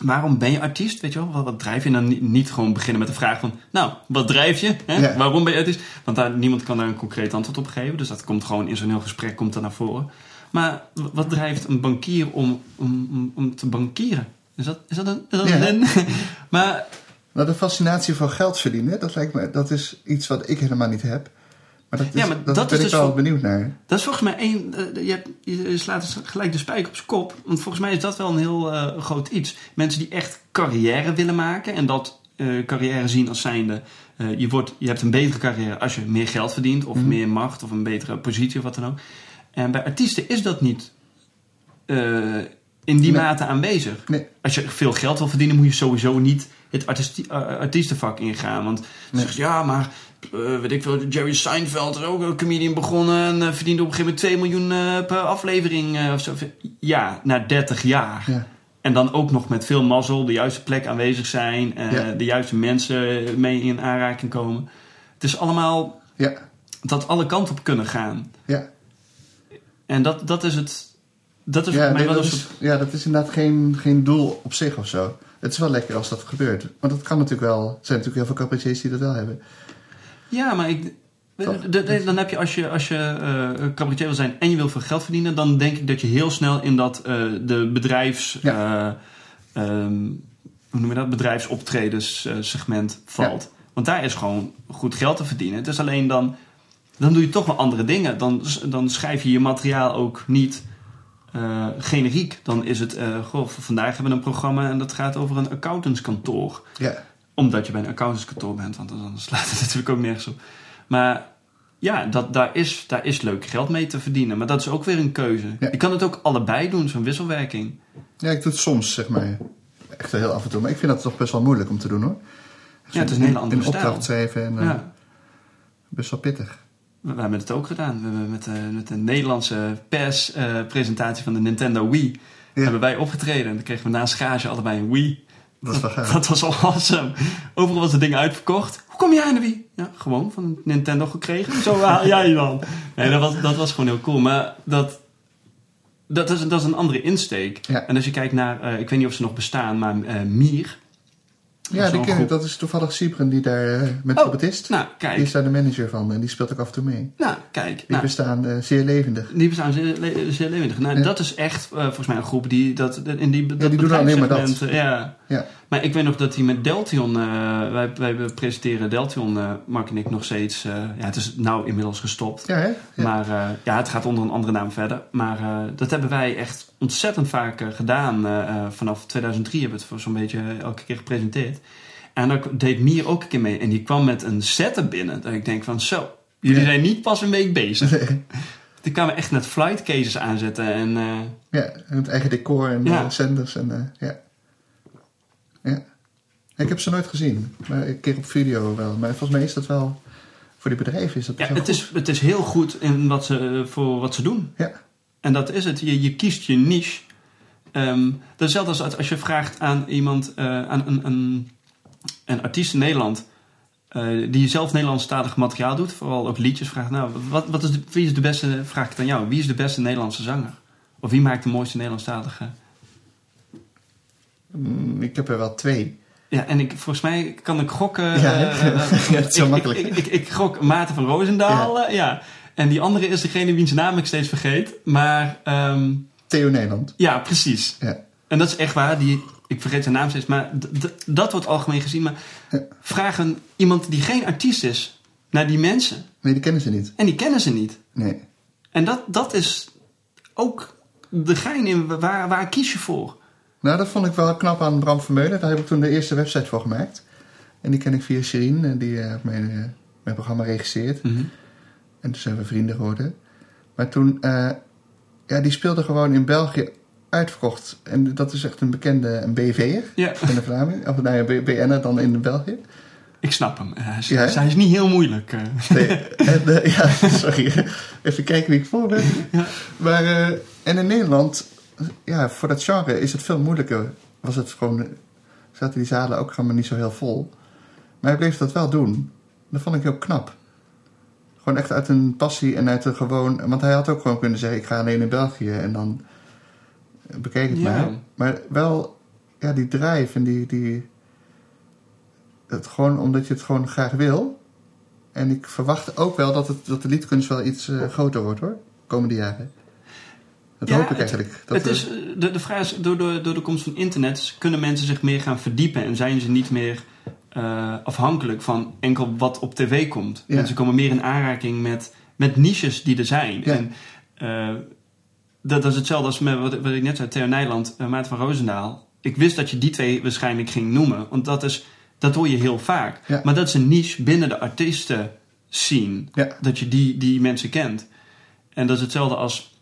Waarom ben je artiest? Weet je wel? Wat, wat drijf je? En dan niet, niet gewoon beginnen met de vraag van... Nou, wat drijf je? Ja. Waarom ben je artiest? Want daar, niemand kan daar een concreet antwoord op geven. Dus dat komt gewoon in zo'n heel gesprek komt dat naar voren. Maar wat drijft een bankier om, om, om, om te bankieren? Is dat, is dat een... Is dat een maar nou de fascinatie voor geld verdienen, dat lijkt me, dat is iets wat ik helemaal niet heb. Maar dat, is, Ja, maar dat, dat ben is ik dus wel benieuwd naar. Dat is volgens mij één. eh, je, hebt, je slaat dus gelijk de spijker op zijn kop. Want volgens mij is dat wel een heel eh, groot iets. Mensen die echt carrière willen maken en dat eh, carrière zien als zijnde. je, wordt, je hebt een betere carrière als je meer geld verdient, of Mhm. meer macht, of een betere positie of wat dan ook. En bij artiesten is dat niet in die Nee. mate aanwezig. Nee. Als je veel geld wil verdienen, moet je sowieso niet het eh, artiestenvak ingaan. Want Nee. zeg je, ja, maar eh, weet ik veel, Jerry Seinfeld is ook een comedian begonnen en eh, verdiende op een gegeven moment 2 miljoen per aflevering of zo. Ja, na 30 jaar. Ja. En dan ook nog met veel mazzel, de juiste plek aanwezig zijn, Ja. de juiste mensen mee in aanraking komen. Het is allemaal Ja, dat alle kanten op kunnen gaan. ja. En dat, dat is het. Dat is Ja, nee, dat is, soort- ja, dat is inderdaad geen, geen doel op zich of zo. Het is wel lekker als dat gebeurt. Want dat kan natuurlijk wel. Er zijn natuurlijk heel veel cabaretiers die dat wel hebben. Ja, maar ik, dan heb je als je, als je eh, cabaretier wil zijn en je wil veel geld verdienen, dan denk ik dat je heel snel in dat eh, de bedrijfs. Ja. eh, ehm, hoe noem je dat? Bedrijfsoptredens segment valt. Want daar is gewoon goed geld te verdienen. Het is alleen dan. Dan doe je toch wel andere dingen. Dan, dan schrijf je je materiaal ook niet eh, generiek. Dan is het, eh, goh, vandaag hebben we een programma en dat gaat over een accountantskantoor. Ja, Omdat je bij een accountantskantoor bent, want dan slaat het natuurlijk ook nergens op. Maar ja, dat, daar, is, daar is leuk geld mee te verdienen. Maar dat is ook weer een keuze. Ja. Je kan het ook allebei doen, zo'n wisselwerking. ja ik doe het soms, zeg maar. Echt heel af en toe. Maar ik vind dat toch best wel moeilijk om te doen hoor. Ja, het is een hele andere In opdracht schrijven en eh, best wel pittig. We, hebben het ook gedaan. We hebben met, de met de Nederlandse perspresentatie van de Nintendo Wii... Ja. hebben wij opgetreden. En dan kregen we na schage allebei een Wii. Dat is wel gaaf. Dat was awesome. Overal was het ding uitverkocht. Hoe kom jij aan de Wii? Ja, gewoon van Nintendo gekregen. Zo haal jij dan. Nee, dat was, dat was gewoon heel cool. Maar dat, dat, is, dat is een andere insteek. Ja. En als je kijkt naar, eh, ik weet niet of ze nog bestaan, maar eh, Mier. Ja, die ken ik. Dat is toevallig Siebren die daar eh, met Oh, trompetist. nou, Die kijk. is daar de manager van en die speelt ook af en toe mee. Nou, kijk. Die Nou, bestaan eh, zeer levendig. die bestaan zeer, le- zeer levendig. Nou, Ja. dat is echt eh, volgens mij een groep die dat in die, dat die doen alleen maar dat. Ja. Ja, Maar ik weet nog dat hij met Deltion, eh, wij, wij presenteren Deltion, eh Mark en ik nog steeds. eh, ja, het is nou inmiddels gestopt. ja. Maar ja, het gaat onder een andere naam verder. Maar dat hebben wij echt ontzettend vaak gedaan. Vanaf 2003 hebben we het voor zo'n beetje elke keer gepresenteerd. En daar deed Mier ook een keer mee. En die kwam met een setup binnen. Dat ik denk van zo, jullie Ja. zijn niet pas een week bezig. Die kwamen echt met flight cases aanzetten. En Ja, en het eigen decor en Ja. zenders en ja. Ja. Ik heb ze nooit gezien, maar een keer op video wel. Maar volgens mij is dat wel, voor die bedrijven is dat ja, het, is, het is heel goed in wat ze, voor wat ze doen. Ja, En dat is het. Je, je kiest je niche. Ehm, dat is hetzelfde als als je vraagt aan iemand, eh, aan een, een, een artiest in Nederland, eh, die zelf Nederlandstalig materiaal doet, vooral ook liedjes, vraagt, nou, wat, wat is de, wie is de beste, vraag ik aan jou, wie is de beste Nederlandse zanger? Of wie maakt de mooiste Nederlandstalige? Mm, ik heb er wel twee. Ja, en ik, volgens mij kan ik gokken. Ja, eh, eh, ja, het is zo ik- makkelijk. Ik, ik, ik, gok Maarten van Roosendaal, ja. ja. En die andere is degene wiens naam ik steeds vergeet. Maar ehm, Theo Nederland. ja, precies. Ja. En dat is echt waar. Die, ik vergeet zijn naam steeds, maar dat wordt algemeen gezien. Maar Ja. vragen iemand die geen artiest is naar die mensen. Nee, die kennen ze niet. En die kennen ze niet. Nee. En dat, dat is ook de gein in waar, waar kies je voor? Nou, dat vond ik wel knap aan Bram Vermeulen. Daar heb ik toen de eerste website voor gemaakt. En die ken ik via Shirin, en die eh, mijn, eh, mijn programma regisseert. En toen zijn we vrienden geworden. Maar toen, eh, ja, die speelde gewoon in België uitverkocht. En dat is echt een bekende een BV'er. Ja. In de Vlaming. Of nou ja, BN'er dan in België. Ik snap hem. Ja, hè? hij is niet heel moeilijk. eh. Nee, en, eh, ja, sorry. Even kijken wie ik voor ben. Maar, eh, en in Nederland, ja, voor dat genre is het veel moeilijker. Was het gewoon, zaten die zalen ook gewoon niet zo heel vol. Maar hij bleef dat wel doen. Dat vond ik heel knap. Gewoon echt uit een passie en uit een gewoon... Want hij had ook gewoon kunnen zeggen, ik ga alleen in België en dan bekijk het Ja. maar. Maar wel, ja, die drive en die... die het gewoon omdat je het gewoon graag wil. En ik verwacht ook wel dat, het, dat de liedkunst wel iets eh, groter wordt hoor. Komende jaren. Dat Ja, hoop ik eigenlijk. Dat het is, eh, de, de vraag is, door, door, door de komst van internet kunnen mensen zich meer gaan verdiepen en zijn ze niet meer eh, afhankelijk van enkel wat op tv komt. Ja. Mensen komen meer in aanraking met, met niches die er zijn. Ja. En eh, dat, dat is hetzelfde als met wat, wat ik net zei, Theo Nijland, uh, Maarten van Roosendaal. Ik wist dat je die twee waarschijnlijk ging noemen, want dat, is, dat hoor je heel vaak. Ja. Maar dat is een niche binnen de artiesten scene, dat je die, die mensen kent. En dat is hetzelfde als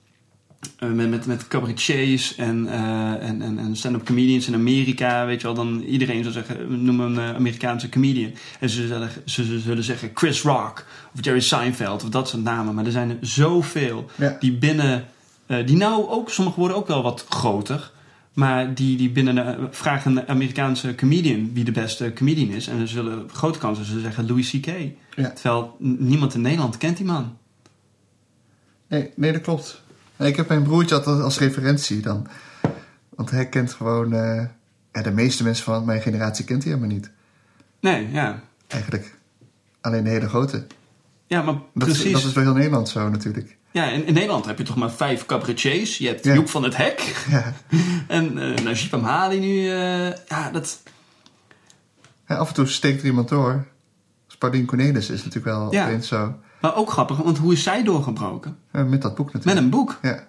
met, met, met cabaretiers en, eh, en, en, en stand-up comedians in Amerika, weet je wel, dan iedereen zou zeggen, we noemen een eh, Amerikaanse comedian. En ze zullen, ze, ze zullen zeggen Chris Rock of Jerry Seinfeld of dat soort namen. Maar er zijn er zoveel Ja. die binnen, eh, die nou ook, sommige worden ook wel wat groter. Maar die, die binnen de, vragen een Amerikaanse comedian wie de beste comedian is. En ze zullen grote kansen zullen zeggen Louis C.K. Ja. Terwijl niemand in Nederland kent die man. Nee, nee, dat klopt. Ik heb mijn broertje altijd als referentie dan. Want hij kent gewoon... eh, ja, de meeste mensen van mijn generatie kent hij helemaal niet. Nee, ja. Eigenlijk. Alleen de hele grote. Ja, maar Dat precies. is, dat is bij heel Nederland zo natuurlijk. Ja, in, in Nederland heb je toch maar vijf cabaretiers. Je hebt Ja. Joep van het Hek. Ja. En uh, Najib Amhali nu. eh, ja, dat... Ja, af en toe steekt er iemand door. Spardien Cornelis is natuurlijk wel Ja. opeens zo. Maar ook grappig, want hoe is zij doorgebroken? Ja, met dat boek natuurlijk. Met een boek. Ja.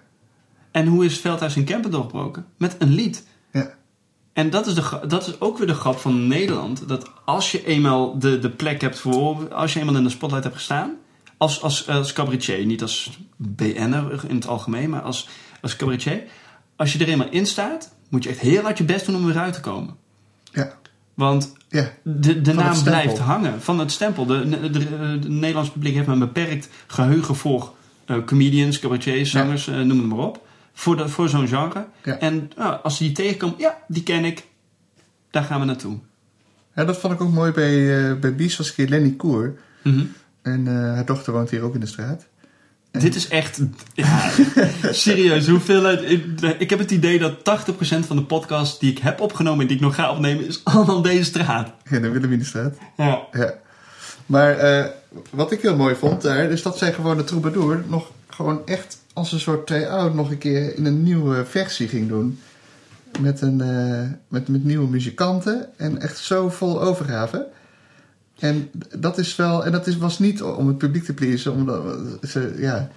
En hoe is Veldhuis in Kempen doorgebroken? Met een lied. Ja. En dat is, de, dat is ook weer de grap van Nederland. Dat als je eenmaal de, de plek hebt voor... Als je eenmaal in de spotlight hebt gestaan... Als, als, als cabaretier, niet als BN'er in het algemeen... maar als, als cabaretier... Als je er eenmaal in staat... moet je echt heel hard je best doen om weer uit te komen. Want Ja. de, de naam blijft hangen. Van het stempel. De, de, de, de Nederlands publiek heeft een beperkt geheugen voor eh, comedians, cabaretiers, Ja. zangers, eh, noem het maar op. Voor, de- voor zo'n genre. Ja. En nou, als ze die tegenkomen, ja, die ken ik. Daar gaan we naartoe. Ja, dat vond ik ook mooi bij, eh bij Bies was een keer Lenny Koer. Mhm. En haar dochter woont hier ook in de straat. Dit is echt... Ja, serieus, hoeveelheid... Ik, ik heb het idee dat 80% van de podcasts die ik heb opgenomen... en die ik nog ga opnemen, is allemaal deze straat. In de Wilhelminastraat. Ja. Ja. Maar eh, wat ik heel mooi vond daar, is dat zij gewoon de troubadour nog gewoon echt als een soort try-out nog een keer in een nieuwe versie ging doen. Met, een, eh, met, met nieuwe muzikanten en echt zo vol overgave. En dat is wel, en dat is, was niet om het publiek te pleasen, omdat ze, ja,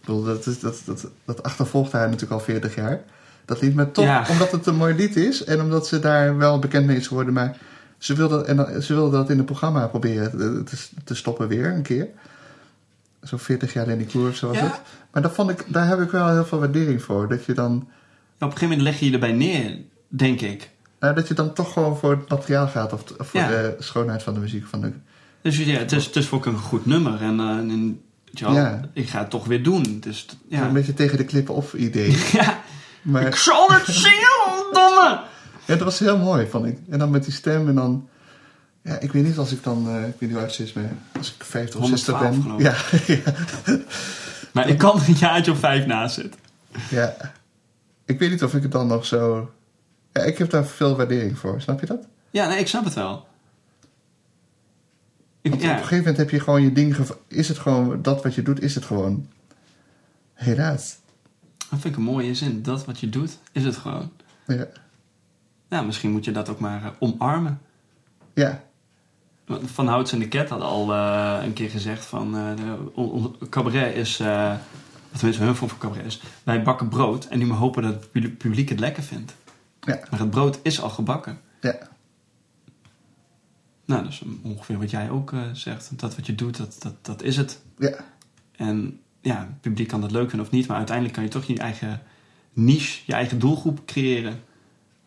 bedoel, dat, is, dat, dat, dat achtervolgt haar natuurlijk al 40 jaar. Dat lied, maar toch, Ja. omdat het een mooi lied is en omdat ze daar wel bekend mee is geworden, maar ze wilde, en ze wilde dat in het programma proberen te, te, te stoppen weer een keer. Zo'n 40 jaar Lenny Koer of zo was Ja. het. Maar dat vond ik, daar heb ik wel heel veel waardering voor. Dat je dan, Op een gegeven moment leg je je erbij neer, denk ik. Nou, dat je dan toch gewoon voor het materiaal gaat of, voor Ja. de schoonheid van de muziek. Van de, Dus ja, het is, het is ook een goed nummer. En, eh, en Ja. ik ga het toch weer doen. Dus ja. Een beetje tegen de klippen of idee. ja. Maar Ik zal het zingen, domme! ja, dat was heel mooi, vond ik. En dan met die stem en dan... Ja, ik weet niet als ik dan... eh, ik weet niet hoe oud ze is, maar als ik 50 of 60 ben... 112 geloof Ja, ja, Maar ik kan er een jaartje of vijf naast zitten. ja. Ik weet niet of ik het dan nog zo... Ja, ik heb daar veel waardering voor, snap je dat? Ja, nee, ik snap het wel. Ik, Want op ja, een gegeven moment heb je gewoon je ding... Is het gewoon... Dat wat je doet, is het gewoon. Helaas. dat vind ik een mooie zin. Dat wat je doet, is het gewoon. Ja. Ja, misschien moet je dat ook maar eh, omarmen. Ja. Van Houts en de Cat hadden al eh, een keer gezegd van... on- cabaret is... of tenminste, hun vorm van cabaret is... Wij bakken brood en nu maar hopen dat het pu- publiek het lekker vindt. Ja. Maar het brood is al gebakken. Ja. Nou, dat is ongeveer wat jij ook eh, zegt. Dat wat je doet, dat, dat, dat is het. Ja. En ja, het publiek kan dat leuk vinden of niet, maar uiteindelijk kan je toch je eigen niche, je eigen doelgroep creëren.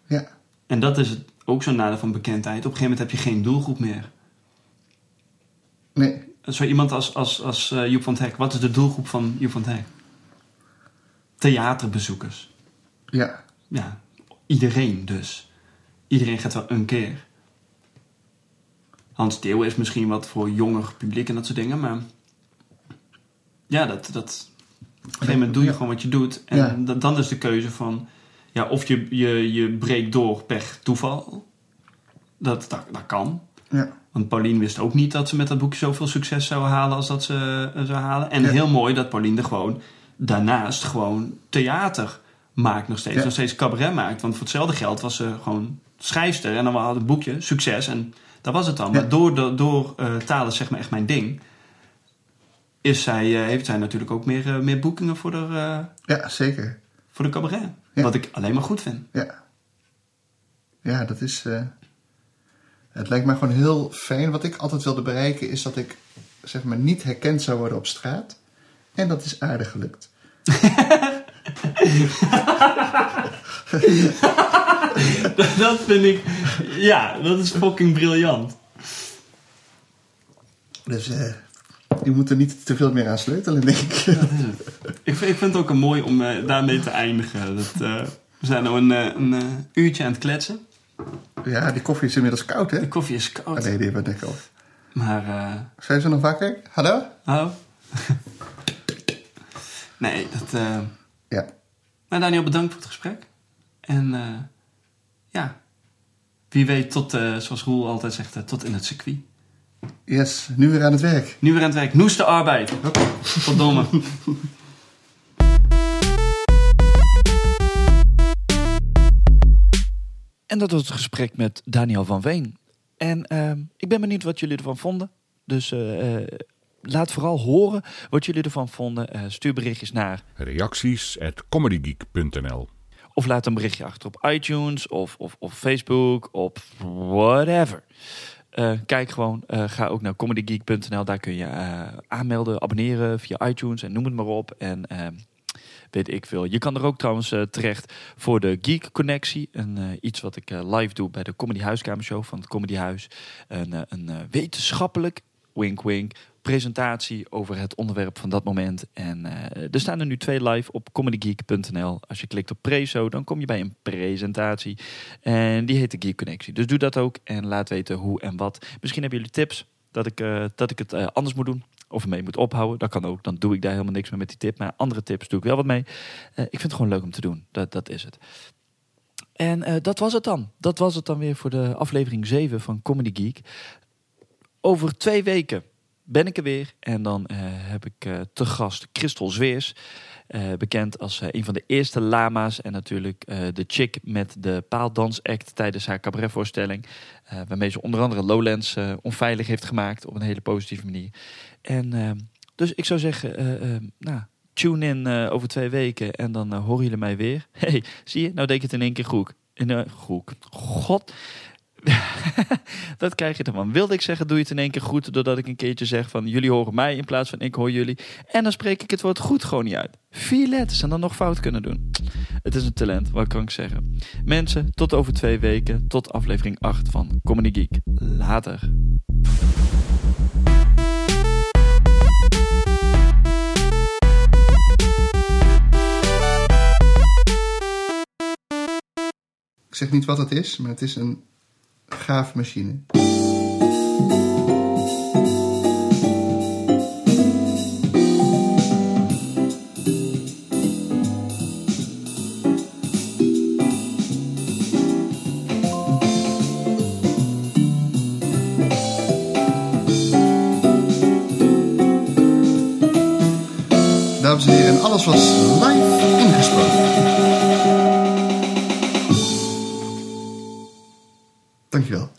Ja. En dat is het, ook zo'n nadeel van bekendheid. Op een gegeven moment heb je geen doelgroep meer. Nee. Zo iemand als, als, als eh, Joep van het Hek, wat is de doelgroep van Joep van het Hek? Theaterbezoekers. Ja. Ja, iedereen dus. Iedereen gaat wel een keer. Hans Deel is misschien wat voor jonger publiek en dat soort dingen, maar ja, dat, dat, op een gegeven moment doe je Ja. gewoon wat je doet. En Ja. dan is de keuze van, ja, of je, je, je breekt door per toeval. Dat, dat, dat kan. Ja. Want Paulien wist ook niet dat ze met dat boekje zoveel succes zou halen als dat ze eh, zou halen. En heel mooi dat Paulien er gewoon daarnaast gewoon theater maakt nog steeds. Ja. Nog steeds cabaret maakt. Want voor hetzelfde geld was ze gewoon schrijfster. En dan had het boekje, succes. En dat was het dan. Ja. Maar door, door eh, taal is zeg maar echt mijn ding. Is zij, eh, heeft zij natuurlijk ook meer, eh, meer boekingen voor de, Ja, zeker. voor de cabaret. Ja. Wat ik alleen maar goed vind. Ja. Ja, dat is... het lijkt me gewoon heel fijn. Wat ik altijd wilde bereiken is dat ik zeg maar niet herkend zou worden op straat. En dat is aardig gelukt. dat vind ik... Ja, dat is fucking briljant. Dus eh, je moet er niet te veel meer aan sleutelen, denk ik. Ik vind, ik vind het ook een mooi om eh, daarmee te eindigen. Dat, eh, we zijn nu een, eh, een uurtje aan het kletsen. ja, die koffie is inmiddels koud, hè? De koffie is koud. Oh, nee, die hebben we net al. Maar, Zijn ze nog wakker? Hallo? oh. nee, dat... Ja. Maar Daniel, bedankt voor het gesprek. En eh, ja, wie weet tot, eh, zoals Roel altijd zegt, eh, tot in het circuit. Yes, nu weer aan het werk. Nu weer aan het werk. Noes de arbeid. Verdomme. En dat was het gesprek met Daniel van Veen. En ehm, ik ben benieuwd wat jullie ervan vonden. Dus eh, eh, laat vooral horen wat jullie ervan vonden. Eh, stuur berichtjes naar Reacties at comedygeek.nl of laat een berichtje achter op iTunes of, of, of Facebook of whatever. Eh, kijk gewoon, eh, ga ook naar comedygeek.nl. Daar kun je aanmelden, abonneren via iTunes en noem het maar op. En eh, weet ik veel. Je kan er ook trouwens terecht voor de Geek Connectie. Een, iets wat ik live doe bij de Comedy Huiskamershow van het Comedy Huis. Een, een wetenschappelijk, wink wink, presentatie over het onderwerp van dat moment. En eh, er staan er nu twee live op comedygeek.nl. Als je klikt op Prezo, dan kom je bij een presentatie. En die heet de Geek Connectie. Dus doe dat ook en laat weten hoe en wat. Misschien hebben jullie tips dat ik, eh, dat ik het eh, anders moet doen. Of ermee moet ophouden. Dat kan ook. Dan doe ik daar helemaal niks meer met die tip. Maar andere tips doe ik wel wat mee. Ik vind het gewoon leuk om te doen. Dat, dat is het. En dat was het dan. Dat was het dan weer voor de aflevering 7 van Comedy Geek. Over twee weken ben ik er weer. En dan eh, heb ik eh, te gast Christel Zweers. eh, bekend als een van de eerste lama's. En natuurlijk de chick met de paaldansact tijdens haar cabaretvoorstelling. waarmee ze onder andere Lowlands onveilig heeft gemaakt. Op een hele positieve manier. En eh, dus ik zou zeggen, eh, eh, nou, tune in over twee weken. En dan horen jullie mij weer. hey, zie je? Nou deed ik het in één keer goed. In, eh, goed. God. dat krijg je ervan. Wilde ik zeggen, doe je het in één keer goed. Doordat ik een keertje zeg van jullie horen mij in plaats van ik hoor jullie. En dan spreek ik het woord goed gewoon niet uit. Vier letters en dan nog fout kunnen doen. Het is een talent, wat kan ik zeggen. Mensen, tot over twee weken. Tot aflevering 8 van Comedy Geek. Later. Ik zeg niet wat het is, maar het is een gaaf machine. Dames en heren, alles was live ingesproken. Dankjewel.